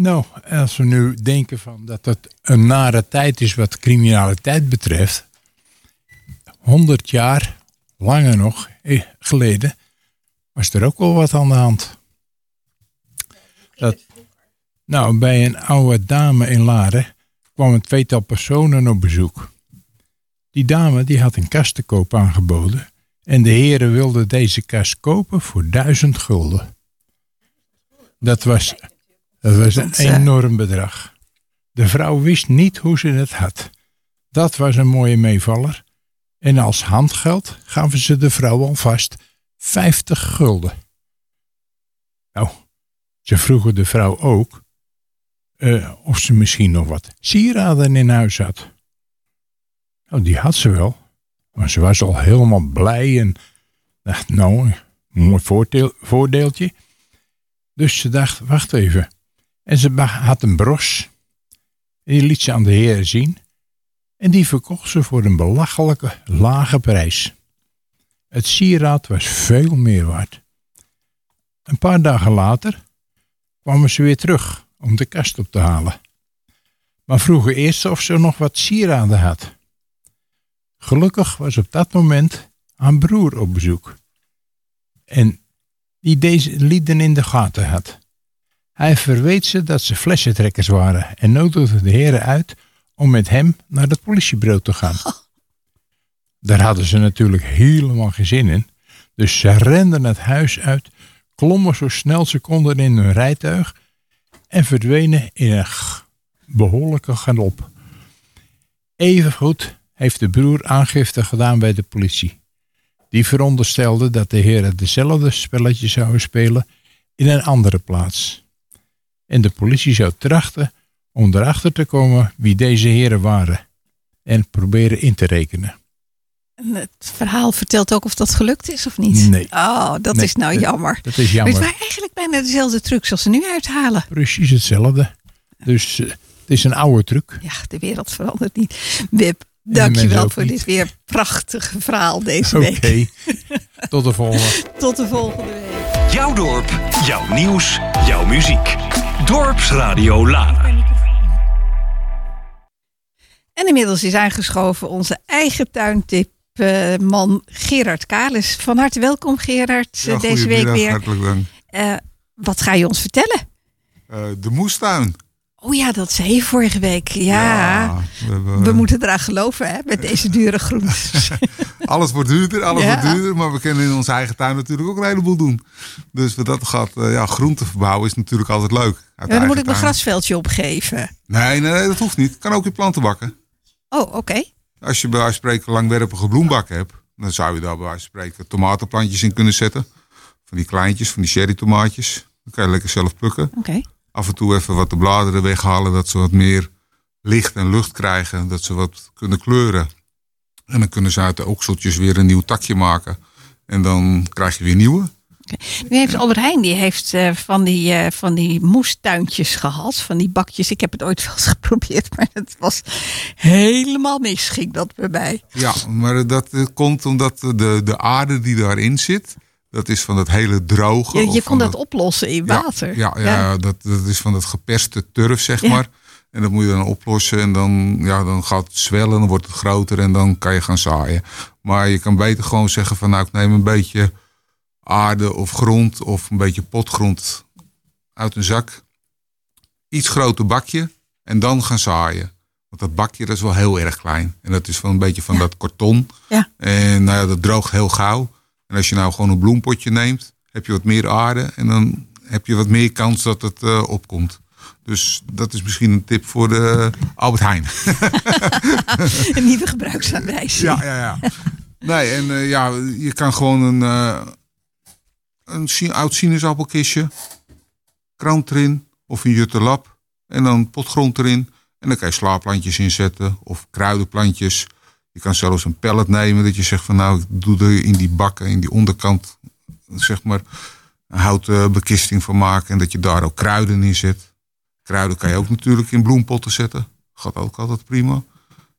Nou, als we nu denken van dat het een nare tijd is wat criminaliteit betreft. 100 jaar, langer nog, eh, geleden, was er ook wel wat aan de hand. Dat, nou, bij een oude dame in Laren kwam een tweetal personen op bezoek. Die dame die had een kast te koop aangeboden. En de heren wilden deze kast kopen voor duizend gulden. Dat was, dat was een enorm bedrag. De vrouw wist niet hoe ze het had. Dat was een mooie meevaller. En als handgeld gaven ze de vrouw alvast 50 gulden. Nou, ze vroegen de vrouw ook eh, of ze misschien nog wat sieraden in huis had. Nou, die had ze wel. Maar ze was al helemaal blij en dacht, nou, een mooi voordeel, voordeeltje. Dus ze dacht, wacht even. En ze had een bros. Die liet ze aan de heren zien. En die verkocht ze voor een belachelijke lage prijs. Het sieraad was veel meer waard. Een paar dagen later kwamen ze weer terug om de kast op te halen. Maar vroegen eerst of ze nog wat sieraden had. Gelukkig was op dat moment haar broer op bezoek. En die deze lieden in de gaten had. Hij verweet ze dat ze flessentrekkers waren en nodigde de heren uit om met hem naar het politiebureau te gaan. Daar hadden ze natuurlijk helemaal geen zin in. Dus ze renden het huis uit, klommen zo snel ze konden in hun rijtuig en verdwenen in een behoorlijke galop. Evengoed heeft de broer aangifte gedaan bij de politie. Die veronderstelde dat de heren dezelfde spelletje zouden spelen in een andere plaats. En de politie zou trachten om erachter te komen wie deze heren waren en proberen in te rekenen. En Het verhaal vertelt ook of dat gelukt is of niet. Nee. Oh, dat Nee, is nou jammer. Dat is Maar het jammer. waren eigenlijk bijna dezelfde trucs als ze nu uithalen. Precies hetzelfde. Dus eh, het is een oude truc. Ja, de wereld verandert niet. Wip, dankjewel voor niet. dit weer prachtige verhaal deze Oké. week. Tot de volgende. Tot de volgende week. Jouw dorp, jouw nieuws, jouw muziek. Dorpsradio Lara. En inmiddels is aangeschoven onze eigen tuintipman Gerard Kalis. Van harte welkom Gerard, Ja, eh, deze week goedemiddag, weer. Hartelijk dank. Eh, wat ga je ons vertellen? Eh, de moestuin. Oh ja, dat zei je vorige week. Ja, we hebben- we moeten eraan geloven hè, met deze dure groentes. Alles wordt duurder, alles wordt duurder. Maar we kunnen in onze eigen tuin natuurlijk ook een heleboel doen. Dus wat dat gaat, eh, ja, groenten verbouwen is natuurlijk altijd leuk. Ja, dan moet ik mijn tuin. grasveldje opgeven. Nee, nee, nee, dat hoeft niet. Kan ook in plantenbakken. Oh, oké. Als je bij wijze van spreken langwerpige bloembakken hebt, dan zou je daar bij wijze van spreken tomatenplantjes in kunnen zetten. Van die kleintjes, van die cherry tomaatjes. Dan kan je lekker zelf plukken. Oké. Af en toe even wat de bladeren weghalen, dat ze wat meer licht en lucht krijgen. Dat ze wat kunnen kleuren. En dan kunnen ze uit de okseltjes weer een nieuw takje maken. En dan krijg je weer nieuwe. Nu heeft Albert Heijn die heeft eh, van, die, eh, van die moestuintjes gehad. Van die bakjes. Ik heb het ooit wel eens geprobeerd. Maar het was helemaal mis. Ging dat bij mij. Ja, maar dat eh, komt omdat de, de aarde die daarin zit, dat is van dat hele droge. Je, kon dat oplossen in Ja, water. Ja, ja, Dat, dat is van dat geperste turf, zeg Ja. maar. En dat moet je dan oplossen en dan, ja, dan gaat het zwellen, dan wordt het groter en dan kan je gaan zaaien. Maar je kan beter gewoon zeggen van nou, ik neem een beetje aarde of grond of een beetje potgrond uit een zak. Iets groter bakje en dan gaan zaaien. Want dat bakje dat is wel heel erg klein. En dat is van een beetje van dat karton. Ja. En nou ja, dat droogt heel gauw. En als je nou gewoon een bloempotje neemt, heb je wat meer aarde. En dan heb je wat meer kans dat het eh, opkomt. Dus dat is misschien een tip voor de Albert Heijn. Een nieuwe gebruiksaanwijzing. Ja, ja, ja. Nee, en eh, ja, je kan gewoon een, eh, een oud sinaasappelkistje, krant erin of een juttelap en dan potgrond erin. En dan kan je slaapplantjes inzetten of kruidenplantjes. Je kan zelfs een pellet nemen dat je zegt van nou, ik doe er in die bakken, in die onderkant, zeg maar, een houten bekisting van maken. En dat je daar ook kruiden in zet. Kruiden kan je ook natuurlijk in bloempotten zetten. Gaat ook altijd prima.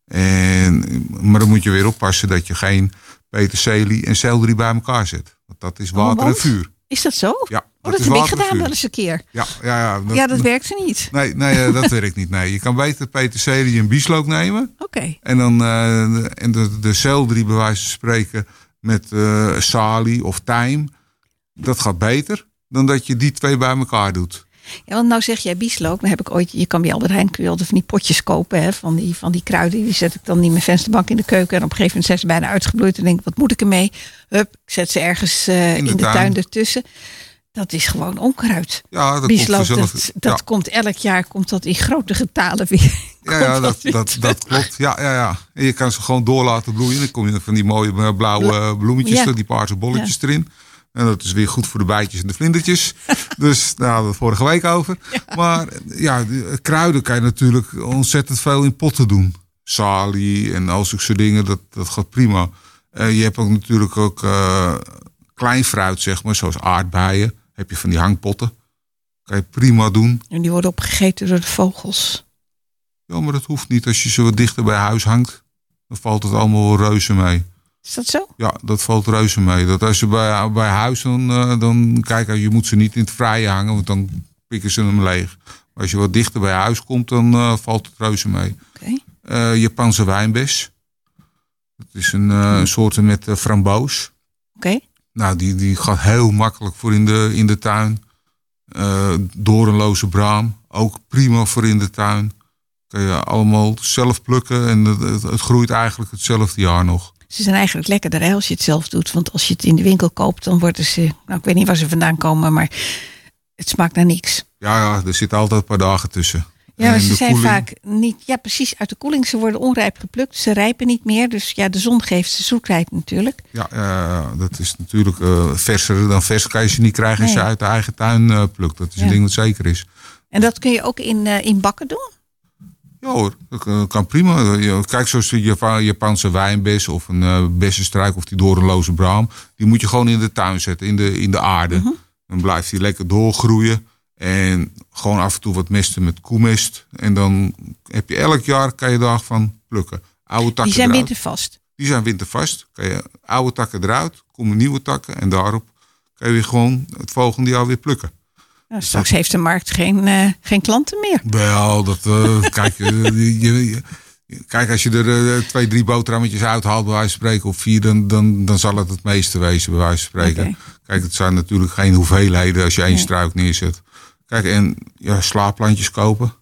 En, maar dan moet je weer oppassen dat je geen peterselie en selderie bij elkaar zet. Want dat is water en vuur. Is dat zo? Ja, Oh, dat is heb ik gedaan wel eens een keer. Ja, ja, ja, ja, dat werkte niet. Nee, nee eh, dat werkt niet. Nee. Je kan beter peterselie en bieslook nemen. Oké. En dan eh, de- en de, de selderie bij wijze van spreken met eh salie of tijm. Dat gaat beter dan dat je die twee bij elkaar doet. Ja, want nou zeg jij bieslook. Dan heb ik ooit, je kan bij Albert Heijn kun je altijd van die potjes kopen. Hè, van, die, van die kruiden. Die zet ik dan in mijn vensterbank in de keuken. En op een gegeven moment zijn ze bijna uitgebloeid. En denk ik, wat moet ik ermee? Hup, ik zet ze ergens eh, in, de de tuin. tuin. ertussen. Dat is gewoon onkruid. Ja, dat komt vanzelf. dat, dat Ja. komt elk jaar komt dat in grote getalen weer. Ja, ja dat, dat, dat klopt. Ja, ja, ja. En je kan ze gewoon door laten bloeien. Dan kom je van die mooie eh, blauwe eh, bloemetjes, Ja. die paarse bolletjes erin. En dat is weer goed voor de bijtjes en de vlindertjes. dus daar hadden we het vorige week over. Maar ja, de kruiden kan je natuurlijk ontzettend veel in potten doen. Salie en al zulke soort dingen, dat, dat gaat prima. Eh, je hebt ook natuurlijk ook eh, klein fruit, zeg maar, zoals aardbeien. Heb je van die hangpotten. Kan je prima doen. En die worden opgegeten door de vogels. Ja, maar dat hoeft niet. Als je ze wat dichter bij huis hangt, dan valt het allemaal wel reuze mee. Is dat zo? Ja, dat valt reuze mee. Dat als je bij, bij huis dan, eh, dan kijk, je moet ze niet in het vrije hangen, want dan pikken ze hem leeg. Maar als je wat dichter bij huis komt, dan eh, valt het reuze mee. Oké. Eh, Japanse wijnbes. Dat is een soort met framboos. Oké. Nou, die, die gaat heel makkelijk voor in de, in de tuin. Doornloze braam, ook prima voor in de tuin. Kun je allemaal zelf plukken en het, het groeit eigenlijk hetzelfde jaar nog. Ze zijn eigenlijk lekkerder als je het zelf doet. Want als je het in de winkel koopt, dan worden ze... Nou, ik weet niet waar ze vandaan komen, maar het smaakt naar niks. Ja, ja, er zitten altijd een paar dagen tussen. Ja, maar ze zijn koeling- vaak niet... Ja, precies, uit de koeling. Ze worden onrijp geplukt. Ze rijpen niet meer. Dus ja, de zon geeft ze zoetheid natuurlijk. Ja, ja, dat is natuurlijk eh, verser dan vers kan je ze niet krijgen als je uit de eigen tuin eh, plukt. Dat is Ja. een ding wat zeker is. En dat kun je ook in, eh, in bakken doen? Ja hoor, dat kan- prima. Kijk, zoals de Japa- Japanse wijnbes of een bessenstruik of die doornloze braam. Die moet je gewoon in de tuin zetten, in de, in de aarde. Mhm. Dan blijft die lekker doorgroeien. En gewoon af en toe wat mesten met koemest. En dan heb je elk jaar, kan je daarvan plukken. Oude takken Die zijn eruit. wintervast. Die zijn wintervast. Kan je oude takken eruit, komen nieuwe takken. En daarop kan je weer gewoon het volgende jaar weer plukken. Nou, straks heeft de markt geen, eh, geen klanten meer. Wel, dat, eh, kijk, eh, je, je- kijk, als je er twee, drie boterhammetjes uithaalt, bij wijze van spreken, of vier, dan, dan, dan zal het het meeste wezen, bij wijze van spreken. Kijk, het zijn natuurlijk geen hoeveelheden als je één Nee. struik neerzet. Kijk, en ja, slaapplantjes kopen,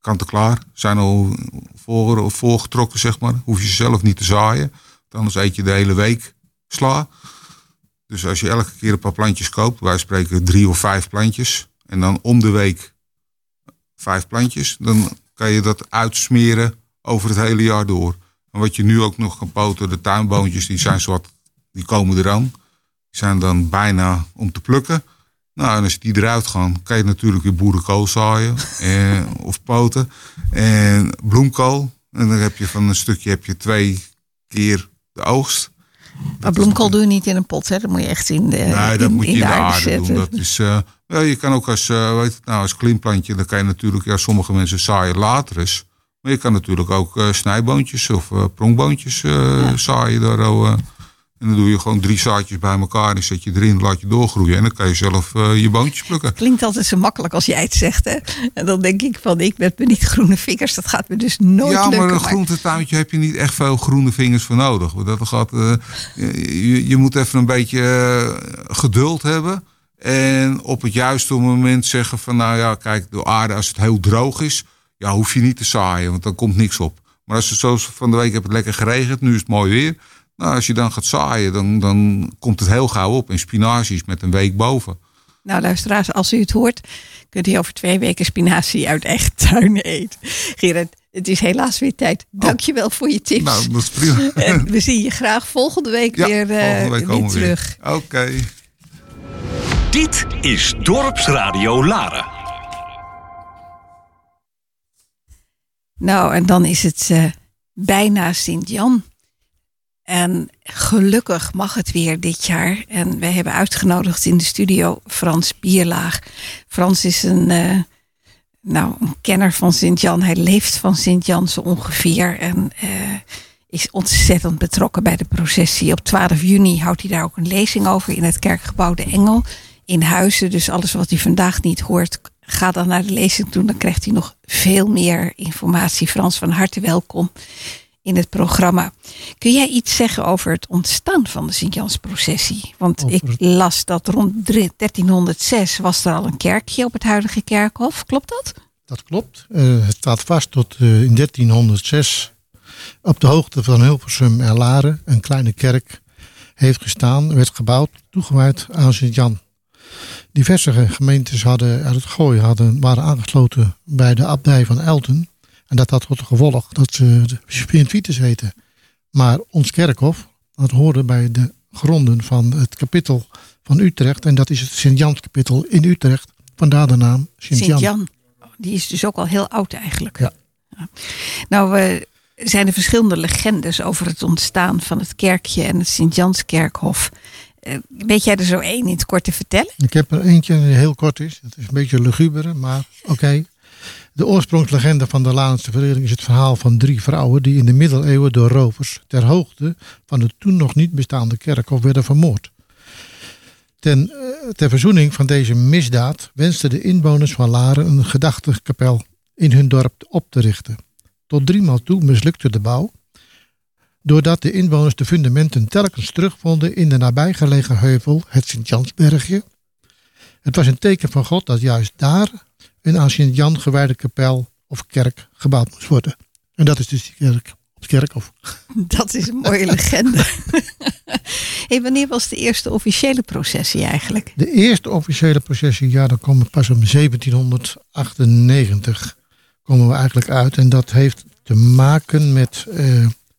kant en klaar. Zijn al voor, voorgetrokken, zeg maar. Hoef je ze zelf niet te zaaien. Anders eet je de hele week sla. Dus als je elke keer een paar plantjes koopt, wij spreken drie of vijf plantjes. En dan om de week vijf plantjes. Dan kan je dat uitsmeren over het hele jaar door. En wat je nu ook nog kan poten, de tuinboontjes, die zijn zwart, die komen eraan. Die zijn dan bijna om te plukken. Nou, en als die eruit gaan, kan je natuurlijk weer boerenkool zaaien eh, of poten. En bloemkool. En dan heb je van een stukje heb je twee keer de oogst. Maar bloemkool doe je niet in een pot, hè? Dat moet je echt in de, Nee, dat in, moet je in de, aarde, zetten. doen. Dat is, eh, ja, je kan ook als, eh weet het, nou, als dan kan je natuurlijk, ja, sommige mensen zaaien later eens. Maar je kan natuurlijk ook eh, snijboontjes of eh pronkboontjes eh, zaaien daar. En dan doe je gewoon drie zaadjes bij elkaar en zet je erin, laat je doorgroeien. En dan kan je zelf eh, je boontjes plukken. Klinkt altijd zo makkelijk als jij het zegt, hè? En dan denk ik van, ik met mijn niet groene vingers, dat gaat me dus nooit ja, lukken. maar een groentetuintje heb je niet echt veel groene vingers voor nodig. Dat gaat, eh, je, je moet even een beetje eh, geduld hebben. En op het juiste moment zeggen van... nou ja, kijk, de aarde als het heel droog is... ja, hoef je niet te zaaien, want dan komt niks op. Maar als het zoals van de week heb het lekker geregend, nu is het mooi weer... Nou, als je dan gaat zaaien, dan, dan komt het heel gauw op. En spinazie is met een week boven. Nou, luisteraars, als u het hoort, kunt u over twee weken spinazie uit eigen tuin eten. Gerard, het is helaas weer tijd. Dankjewel voor je tips. Nou, dat is prima. En we zien je graag volgende week Ja, weer, eh, volgende week weer komen we weer. terug. Oké. Dit is Dorpsradio Laren. Nou, en dan is het eh, bijna Sint-Jan. En gelukkig mag het weer dit jaar. En wij hebben uitgenodigd in de studio Frans Bierlaag. Frans is een, eh, nou, een kenner van Sint-Jan. Hij leeft van Sint-Jan zo ongeveer. En eh, is ontzettend betrokken bij de processie. Op 12 juni houdt hij daar ook een lezing over in het kerkgebouw De Engel in Huizen. Dus alles wat hij vandaag niet hoort, ga dan naar de lezing toe. Dan krijgt hij nog veel meer informatie. Frans, van harte welkom in het programma. Kun jij iets zeggen over het ontstaan van de Sint-Jansprocessie? Want ik las dat rond 1306 was er al een kerkje op het huidige kerkhof. Klopt dat? Dat klopt. Eh, het staat vast tot eh, in 1306 op de hoogte van Hilversum en Laren een kleine kerk heeft gestaan, werd gebouwd, toegewijd aan Sint-Jan. Diverse gemeentes hadden, uit het Gooi hadden, waren aangesloten bij de abdij van Elten. En dat had tot gevolg dat ze de Sint-Vitus heten. Maar ons kerkhof, dat hoorde bij de gronden van het kapittel van Utrecht. En dat is het Sint-Jans-kapittel in Utrecht. Vandaar de naam Sint-Jan. Sint-Jan. Die is dus ook al heel oud eigenlijk. Ja. Ja. Nou, eh, zijn er verschillende legendes over het ontstaan van het kerkje en het Sint-Janskerkhof. Eh, weet jij er zo één in het kort te vertellen? Ik heb er eentje die heel kort is. Het is een beetje luguber, maar oké. De oorsprongslegende van de Laanse verering is het verhaal van drie vrouwen die in de middeleeuwen door rovers ter hoogte van de toen nog niet bestaande kerkhof werden vermoord. Ten, eh, ter verzoening van deze misdaad wensten de inwoners van Laren een gedachtekapel in hun dorp op te richten. Tot driemaal toe mislukte de bouw, doordat de inwoners de fundamenten telkens terugvonden in de nabijgelegen heuvel, het Sint-Jansbergje. Het was een teken van God dat juist daar een aan Sint-Jan gewijde kapel of kerk gebouwd moest worden. En dat is dus die kerk, het kerkhof. Dat is een mooie legende. hey, wanneer was de eerste officiële processie eigenlijk? De eerste officiële processie, ja, dan komen we pas om 1798 komen we eigenlijk uit. En dat heeft te maken met eh,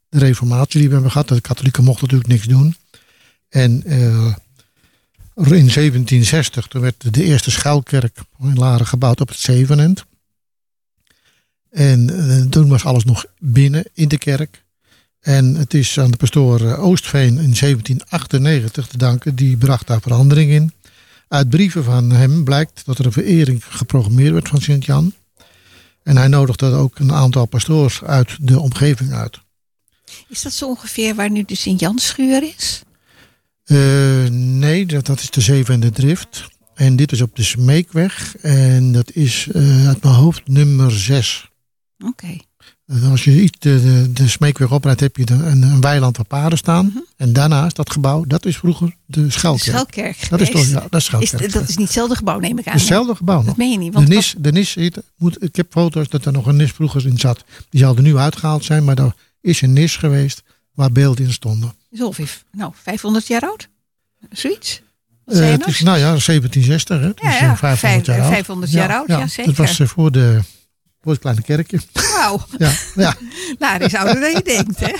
de reformatie die we hebben gehad. De katholieken mochten natuurlijk niks doen. En eh, in 1760 toen werd de eerste schuilkerk in Laren gebouwd op het Zevenend. En eh, toen was alles nog binnen in de kerk. En het is aan de pastoor eh, Oostveen in 1798 te danken. Die bracht daar verandering in. Uit brieven van hem blijkt dat er een verering geprogrammeerd werd van Sint-Jan. En hij nodigde ook een aantal pastoors uit de omgeving uit. Is dat zo ongeveer waar nu de Sint-Janschuur is? Uh, nee, dat, dat is de Zevende Drift. En dit is op de Smeekweg. En dat is uh, uit mijn hoofd nummer 6. Oké. Okay. Als je iets de, de, de Smeekweg oprijdt, heb je een, een weiland waar paarden staan. -hmm. En daarnaast, dat gebouw, dat is vroeger de Schuilkerk. De Schuilkerk dat is toch, ja, dat is Schuilkerk. Is, dat is niet hetzelfde gebouw, neem ik aan. Hetzelfde gebouw nog. Dat meen je niet. Want de nis, de nis moet, ik heb foto's dat er nog een nis vroeger in zat. Die zal er nu uitgehaald zijn, maar er is een nis geweest waar beelden in stonden. Is ongeveer, nou, 500 jaar oud? Zoiets? Uh, het is, nou ja, 1760, hè? Dus ja, ja. 500 jaar 500 oud. jaar oud, ja, zeker. Dat was uh, voor, de, voor het kleine kerkje. Wauw. ja, ja. nou, dat is ouder dan je denkt, hè?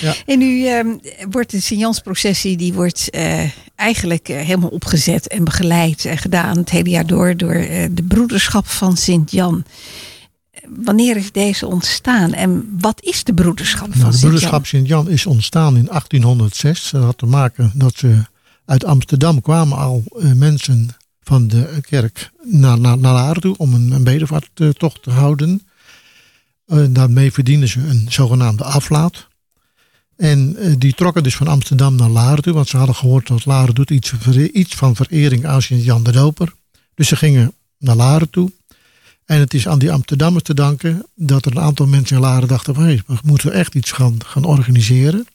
ja. En nu um, wordt de Sint-Jans-processie, die wordt uh, eigenlijk helemaal opgezet en begeleid en gedaan het hele jaar door door de broederschap van Sint-Jan wanneer is deze ontstaan en wat is de broederschap van nou, De broederschap Sint-Jan is ontstaan in 1806. Dat had te maken dat ze uit Amsterdam kwamen al uh, mensen van de kerk naar, naar, naar Laren toe om een, een bedevaarttocht te houden. Uh, daarmee verdienden ze een zogenaamde aflaat. En uh, die trokken dus van Amsterdam naar Laren toe, want ze hadden gehoord dat Laren doet iets, iets van verering aan Sint-Jan de Doper. Dus ze gingen naar Laren toe. En het is aan die Amsterdammers te danken dat er een aantal mensen in Laren dachten van we moeten echt iets gaan, gaan organiseren.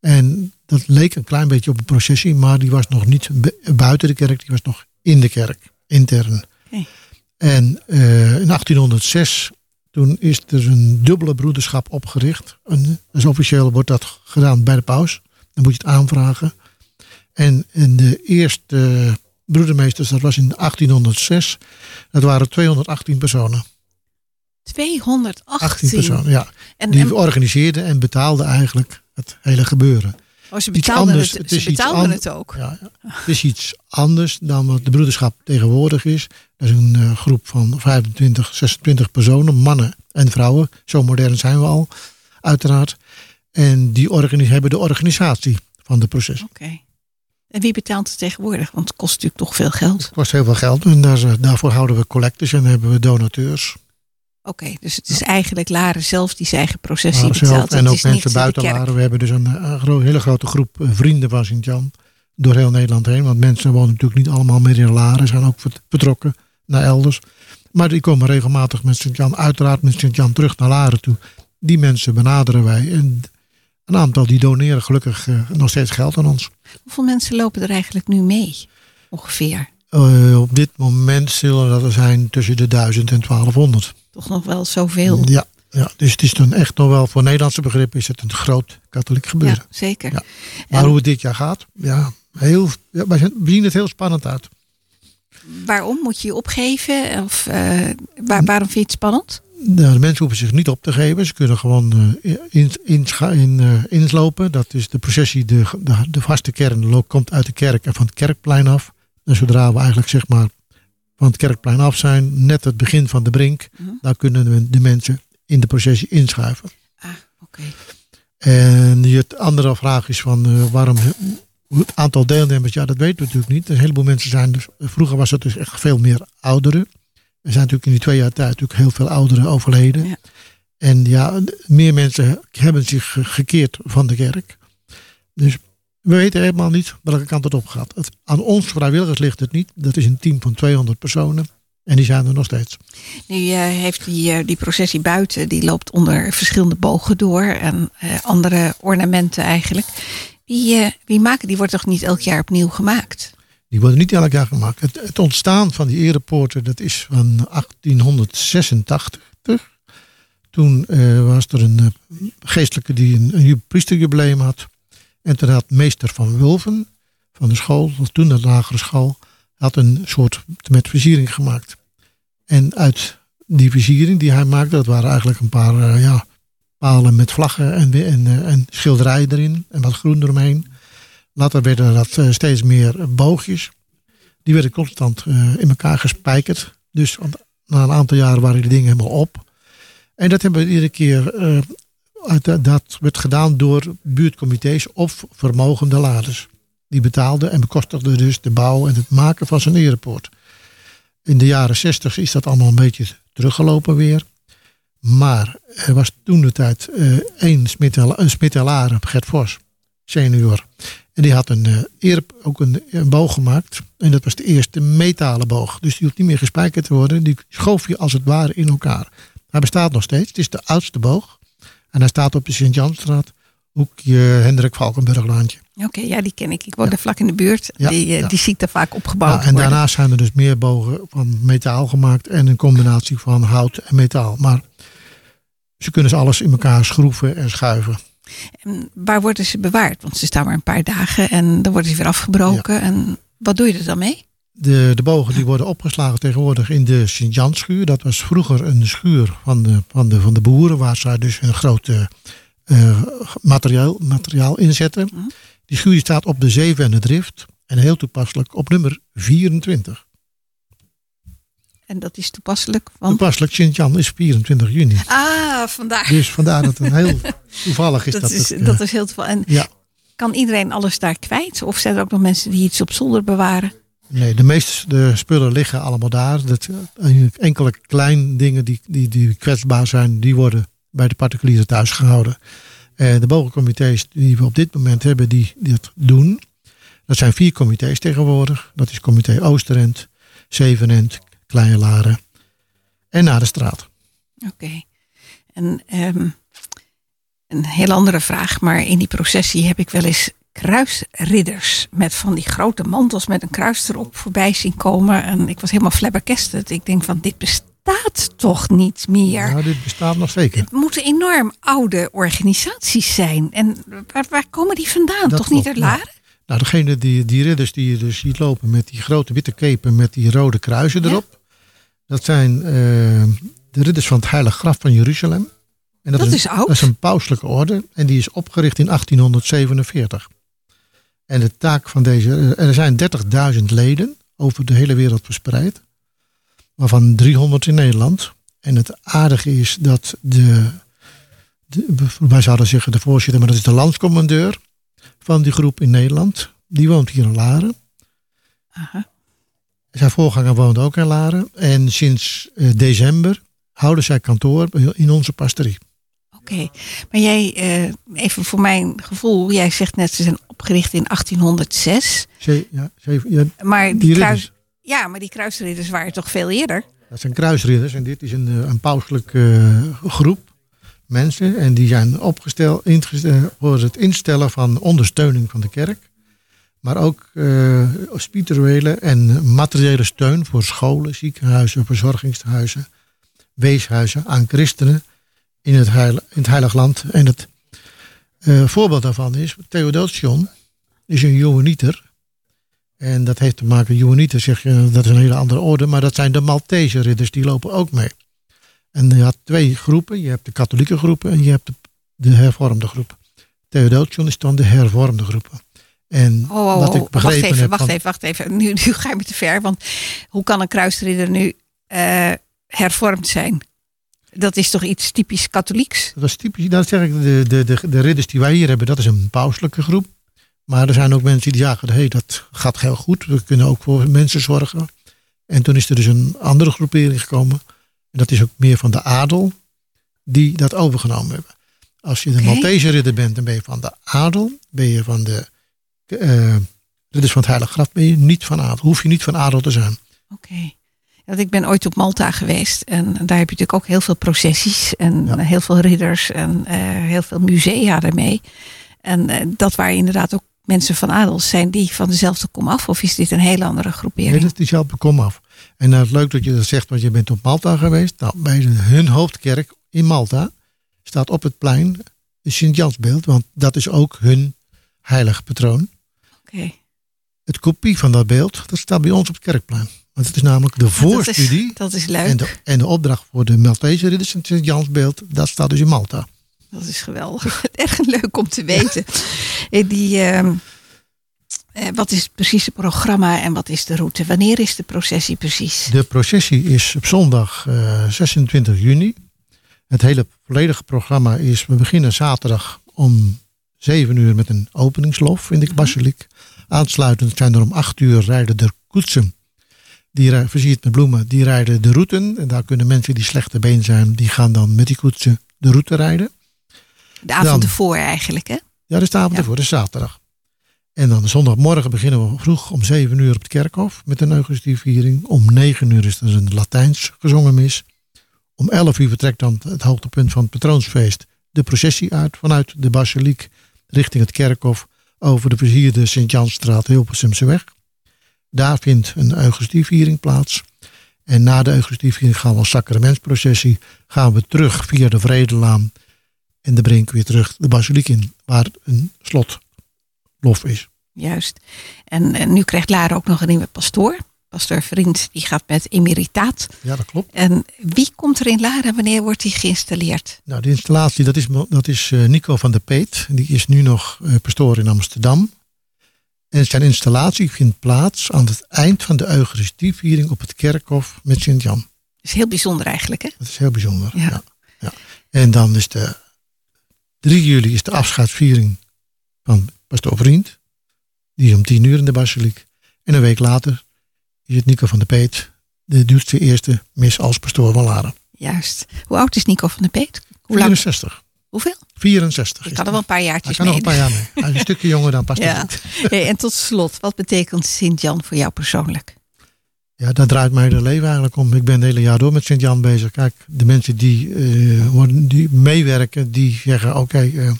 En dat leek een klein beetje op een processie, maar die was nog niet buiten de kerk, die was nog in de kerk, intern. Okay. En uh, in 1806, toen is er een dubbele broederschap opgericht. En, dus officieel wordt dat gedaan bij de paus. Dan moet je het aanvragen. En in de eerste broedermeesters, dat was in 1806. Dat waren 218 personen. 218? 18 personen, ja. En, die en... organiseerden en betaalden eigenlijk het hele gebeuren. Oh, ze betaalden, anders, het, ze betaalden het ook. Ja, ja, Het is iets anders dan wat de broederschap tegenwoordig is. Dat is een uh, groep van 25, 26 personen, mannen en vrouwen. Zo modern zijn we al, uiteraard. En die hebben de organisatie van de proces. Oké. Okay. En wie betaalt het tegenwoordig? Want het kost natuurlijk toch veel geld. Het kost heel veel geld. En daar, daarvoor houden we collectors en hebben we donateurs. Oké, okay, dus het is eigenlijk Laren zelf die zijn eigen processie betaalt. En ook mensen buiten Laren. We hebben dus een, een, hele grote groep vrienden van Sint-Jan. Door heel Nederland heen. Want mensen wonen natuurlijk niet allemaal meer in Laren. Zijn ook vertrokken naar elders. Maar die komen regelmatig met Sint-Jan. Uiteraard met Sint-Jan terug naar Laren toe. Die mensen benaderen wij. En een aantal die doneren gelukkig uh, nog steeds geld aan ons. Hoeveel mensen lopen er eigenlijk nu mee? Ongeveer. Uh, op dit moment zullen dat er zijn tussen de 1000 en 1200. Toch nog wel zoveel. Ja, ja, dus het is dan echt nog wel voor Nederlandse begrip is het een groot katholiek gebeuren. Ja, zeker. Ja. Maar en... hoe het dit jaar gaat, ja, heel, ja, we zien het heel spannend uit. Waarom moet je je opgeven? Of uh, waar, waarom vind je het spannend? Nou, de mensen hoeven zich niet op te geven. Ze kunnen gewoon uh, in, in, in, uh, inslopen. Dat is de processie, de, de, de vaste kern komt uit de kerk en van het kerkplein af. En zodra we eigenlijk zeg maar van het kerkplein af zijn, net het begin van de brink, uh -huh. daar kunnen we de mensen in de processie inschuiven. Ah, oké. Okay. En je andere vraag is van uh, waarom het aantal deelnemers, ja dat weten we natuurlijk niet. Een heleboel mensen zijn dus, vroeger was het dus echt veel meer ouderen. Er zijn natuurlijk in die twee jaar tijd natuurlijk heel veel ouderen overleden. En ja, meer mensen hebben zich ge- gekeerd van de kerk. Dus we weten helemaal niet welke kant het op gaat. Het, aan ons vrijwilligers ligt het niet. Dat is een team van 200 personen. En die zijn er nog steeds. Nu eh, heeft die, eh, die processie buiten, die loopt onder verschillende bogen door en eh, andere ornamenten eigenlijk. Wie, wie maken die wordt toch niet elk jaar opnieuw gemaakt? Die worden niet elk jaar gemaakt. Het, het ontstaan van die erepoorten, dat is van 1886. Toen eh, was er een eh, geestelijke die een, een had. En toen had meester van Wulven van de school, toen de lagere school, had een soort met versiering gemaakt. En uit die versiering die hij maakte, dat waren eigenlijk een paar eh, ja, palen met vlaggen en, en, en schilderijen erin en wat groen eromheen. Later werden dat eh, steeds meer boogjes. Die werden constant eh, in elkaar gespijkerd. Dus na een aantal jaren waren die dingen helemaal op. En dat hebben we iedere keer. eh, dat- werd gedaan door buurtcomité's of vermogende laders. Die betaalden en bekostigden dus de bouw en het maken van zijn erepoort. In de jaren 60 is dat allemaal een beetje teruggelopen weer. Maar er was toen de tijd één Smit en- Gert Vos, senior. En die had een, eer, ook een, een boog gemaakt. En dat was de eerste metalen boog. Dus die hoeft niet meer gespijkerd te worden. Die schoof je als het ware in elkaar. Hij bestaat nog steeds. Het is de oudste boog. En hij staat op de Sint-Janstraat. Hoekje Hendrik Valkenburglaantje. Oké, ja, die ken ik. Ik woon er vlak in de buurt. Ja, die, eh, ja. die zie ik daar vaak opgebouwd Ja, en worden. daarnaast zijn er dus meer bogen van metaal gemaakt. En een combinatie van hout en metaal. Maar ze kunnen ze alles in elkaar schroeven en schuiven. En waar worden ze bewaard? Want ze staan maar een paar dagen en dan worden ze weer afgebroken. En wat doe je er dan mee? De, de bogen die worden opgeslagen tegenwoordig in de Sint-Janschuur. Dat was vroeger een schuur van de, van de, van de boeren, waar zij dus een groot eh, materiaal, materiaal inzetten. Die schuur die staat op de Zeven en de Drift. En heel toepasselijk op nummer 24. En dat is toepasselijk. Want... Toepasselijk, Sint-Jan is 24 juni. Ah, vandaar. Dus vandaar dat het heel toevallig is. dat, Dat, is, het, eh, dat is heel toevallig. En ja. kan iedereen alles daar kwijt? Of zijn er ook nog mensen die iets op zolder bewaren? Nee, de meeste de spullen liggen allemaal daar. Dat, eh, enkele kleine dingen die, die, die kwetsbaar zijn, die worden bij de particulieren thuis gehouden. Eh, de bogencomité's die we op dit moment hebben, die, die dat doen. Dat zijn vier comité's tegenwoordig. Dat is comité Oosterend, Zevenend, Kleine Laren en naar de straat. Oké. En ehm, een heel andere vraag, maar in die processie heb ik wel eens kruisridders met van die grote mantels met een kruis erop voorbij zien komen. En ik was helemaal flabbergasted. Ik denk van, dit bestaat toch niet meer? Ja, dit bestaat nog zeker. Het moeten enorm oude organisaties zijn. En waar, waar komen die vandaan? Dat toch niet uit Laren? Nou, degene die, die ridders die je dus ziet lopen met die grote witte kepen met die rode kruisen erop. Dat zijn eh, de ridders van het Heilige Graf van Jeruzalem. En Dat een, is oud. Dat is een pauselijke orde en die is opgericht in 1847. En de taak van deze, eh, er zijn 30.000 leden over de hele wereld verspreid. Waarvan 300 in Nederland. En het aardige is dat de, de wij zouden zeggen de voorzitter, maar dat is de landscommandeur van die groep in Nederland. Die woont hier in Laren. Zijn voorganger woont ook in Laren. En sinds eh, december houden zij kantoor in onze pastorie. Oké, maar jij, eh, even voor mijn gevoel, jij zegt net ze zijn opgericht in 1806. Ze, ja, ze, ja, Maar die, kruis, ja, maar die kruisridders waren toch veel eerder? Dat zijn kruisridders en dit is een, eh, een pauselijke groep mensen. En die zijn opgesteld voor het instellen van ondersteuning van de kerk. Maar ook eh, spirituele en materiële steun voor scholen, ziekenhuizen, verzorgingshuizen, weeshuizen aan christenen in het, heil, in het Heilig Land. En het eh, voorbeeld daarvan is Theodotion, is een Johanieter. En dat heeft te maken, Johanieter zeg je, dat is een hele andere orde, maar dat zijn de Maltese ridders, die lopen ook mee. En je had twee groepen, je hebt de katholieke groepen en je hebt de, de hervormde groep. Theodotion is dan de hervormde groepen. En Oh, oh, wat oh, ik wacht begrepen even, heb wacht even, wacht even. Nu, nu ga je me te ver, want hoe kan een kruisridder nu eh, hervormd zijn? Dat is toch iets typisch katholieks? Dat is typisch, dat zeg ik, de, de, de, de ridders die wij hier hebben, dat is een pauselijke groep. Maar er zijn ook mensen die zeggen, hey, dat gaat heel goed. We kunnen ook voor mensen zorgen. En toen is er dus een andere groepering gekomen. En dat is ook meer van de adel. Die dat overgenomen hebben. Als je de. Maltese ridder bent, dan ben je van de adel. Ben je van de eh, ridders van het Heilige Graf, ben je niet van adel. Hoef je niet van adel te zijn. Oké. Want ik ben ooit op Malta geweest en daar heb je natuurlijk ook heel veel processies en heel veel ridders en eh, heel veel musea daarmee. En eh, dat waren inderdaad ook mensen van adel. Zijn die van dezelfde kom af of is dit een hele andere groepering? Nee, dat is jouw kom af. En nou, het leuk dat je dat zegt, want je bent op Malta geweest. Nou, bij hun hoofdkerk in Malta staat op het plein de Sint-Jansbeeld, want dat is ook hun heilige patroon. Het kopie van dat beeld, dat staat bij ons op het kerkplein. Want het is namelijk de dat is- voorstudie dat is leuk. En, de, en de opdracht voor de Maltese ridders van Sint-Jansbeeld, dat staat dus in Malta. Dat is geweldig. Erg leuk om te weten. Eh, Die, ehm, eh, wat is precies het programma en wat is de route? Wanneer is de processie precies? De processie is op zondag eh, 26 juni. Het hele volledige programma is, we beginnen zaterdag om 7 uur met een openingslof in de basiliek. Aansluitend zijn er om 8 uur rijden er koetsen. Die rij- versierd met bloemen, die rijden de routen. En daar kunnen mensen die slechte been zijn, die gaan dan met die koetsen de route rijden. De avond Dan- ervoor eigenlijk, hè? Ja, dat is de avond ervoor, dat is zaterdag. En dan zondagmorgen beginnen we vroeg om 7 uur op het kerkhof met een Eucharistieviering. Om 9 uur is er een Latijns gezongen mis. Om 11 uur vertrekt dan het hoogtepunt van het patroonsfeest de processie uit vanuit de basiliek richting het kerkhof over de versierde Sint-Jansstraat Hilversumseweg. Daar vindt een Eucharistieviering plaats. En na de Eucharistieviering gaan we als sacramentsprocessie gaan we terug via de Vredelaan en de brink weer terug de basiliek in, waar een slotlof is. Juist. En, en nu krijgt Lara ook nog een nieuwe pastoor. Pastoor Vriend, die gaat met emeritaat. Ja, dat klopt. En wie komt er in Lara? Wanneer wordt die geïnstalleerd? Nou, de installatie, dat is, dat is eh, Nico van der Peet. Die is nu nog eh, pastoor in Amsterdam. En zijn installatie vindt plaats aan het eind van de Eucharistieviering op het kerkhof met Sint-Jan. Dat is heel bijzonder eigenlijk, hè? Dat is heel bijzonder. Ja. Ja. En dan is de 3 juli is de afscheidsviering van pastoor Vriend. Die is om 10 uur in de basiliek. En een week later is het Nico van der Peet. De zijn eerste mis als pastoor van Laren. Juist. Hoe oud is Nico van der Peet? Hoe lang? 64. Hoeveel? 64. Ik kan er wel een paar jaartjes Hij kan mee. nog een paar jaar mee. Een stukje jonger dan pastoor Ja. Hey, en tot slot, wat betekent Sint-Jan voor jou persoonlijk? Ja, daar draait mijn hele leven eigenlijk om. Ik ben het hele jaar door met Sint-Jan bezig. Kijk, de mensen die, eh, worden, die meewerken, die zeggen oké, eh,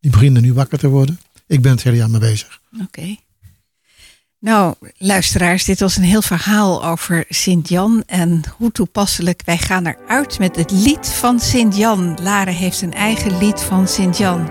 die beginnen nu wakker te worden. Ik ben het hele jaar mee bezig. Oké. Nou, luisteraars, dit was een heel verhaal over Sint-Jan en hoe toepasselijk. Wij gaan eruit met het lied van Sint-Jan. Lare heeft een eigen lied van Sint-Jan.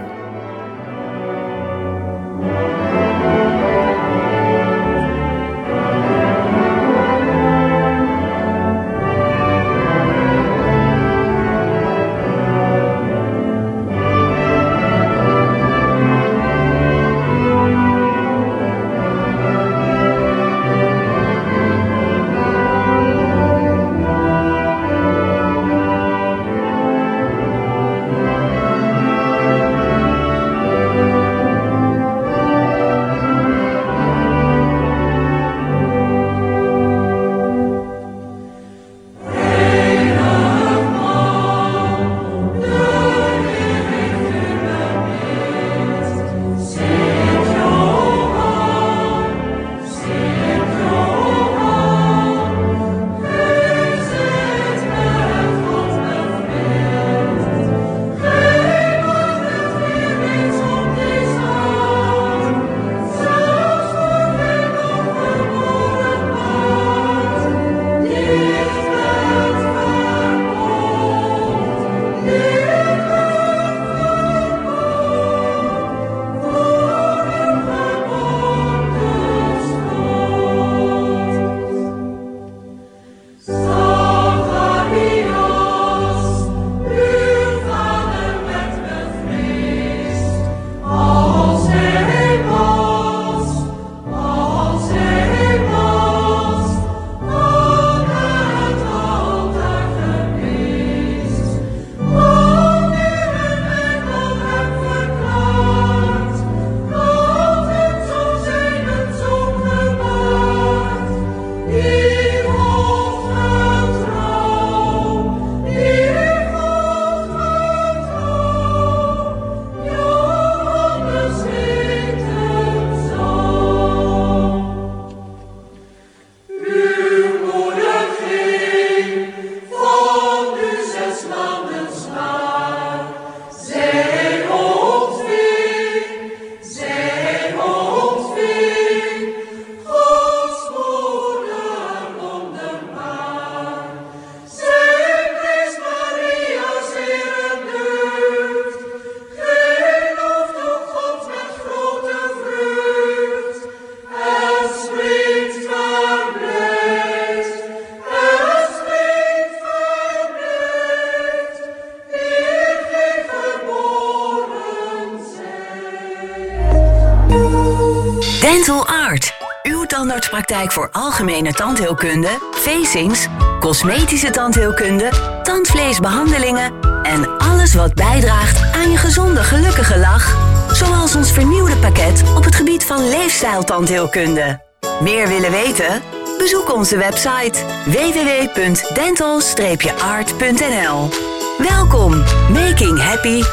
Algemene tandheelkunde, facings, cosmetische tandheelkunde, tandvleesbehandelingen en alles wat bijdraagt aan je gezonde, gelukkige lach. Zoals ons vernieuwde pakket op het gebied van leefstijltandheelkunde. Meer willen weten? Bezoek onze website www.dental-art.nl. Welkom, making happy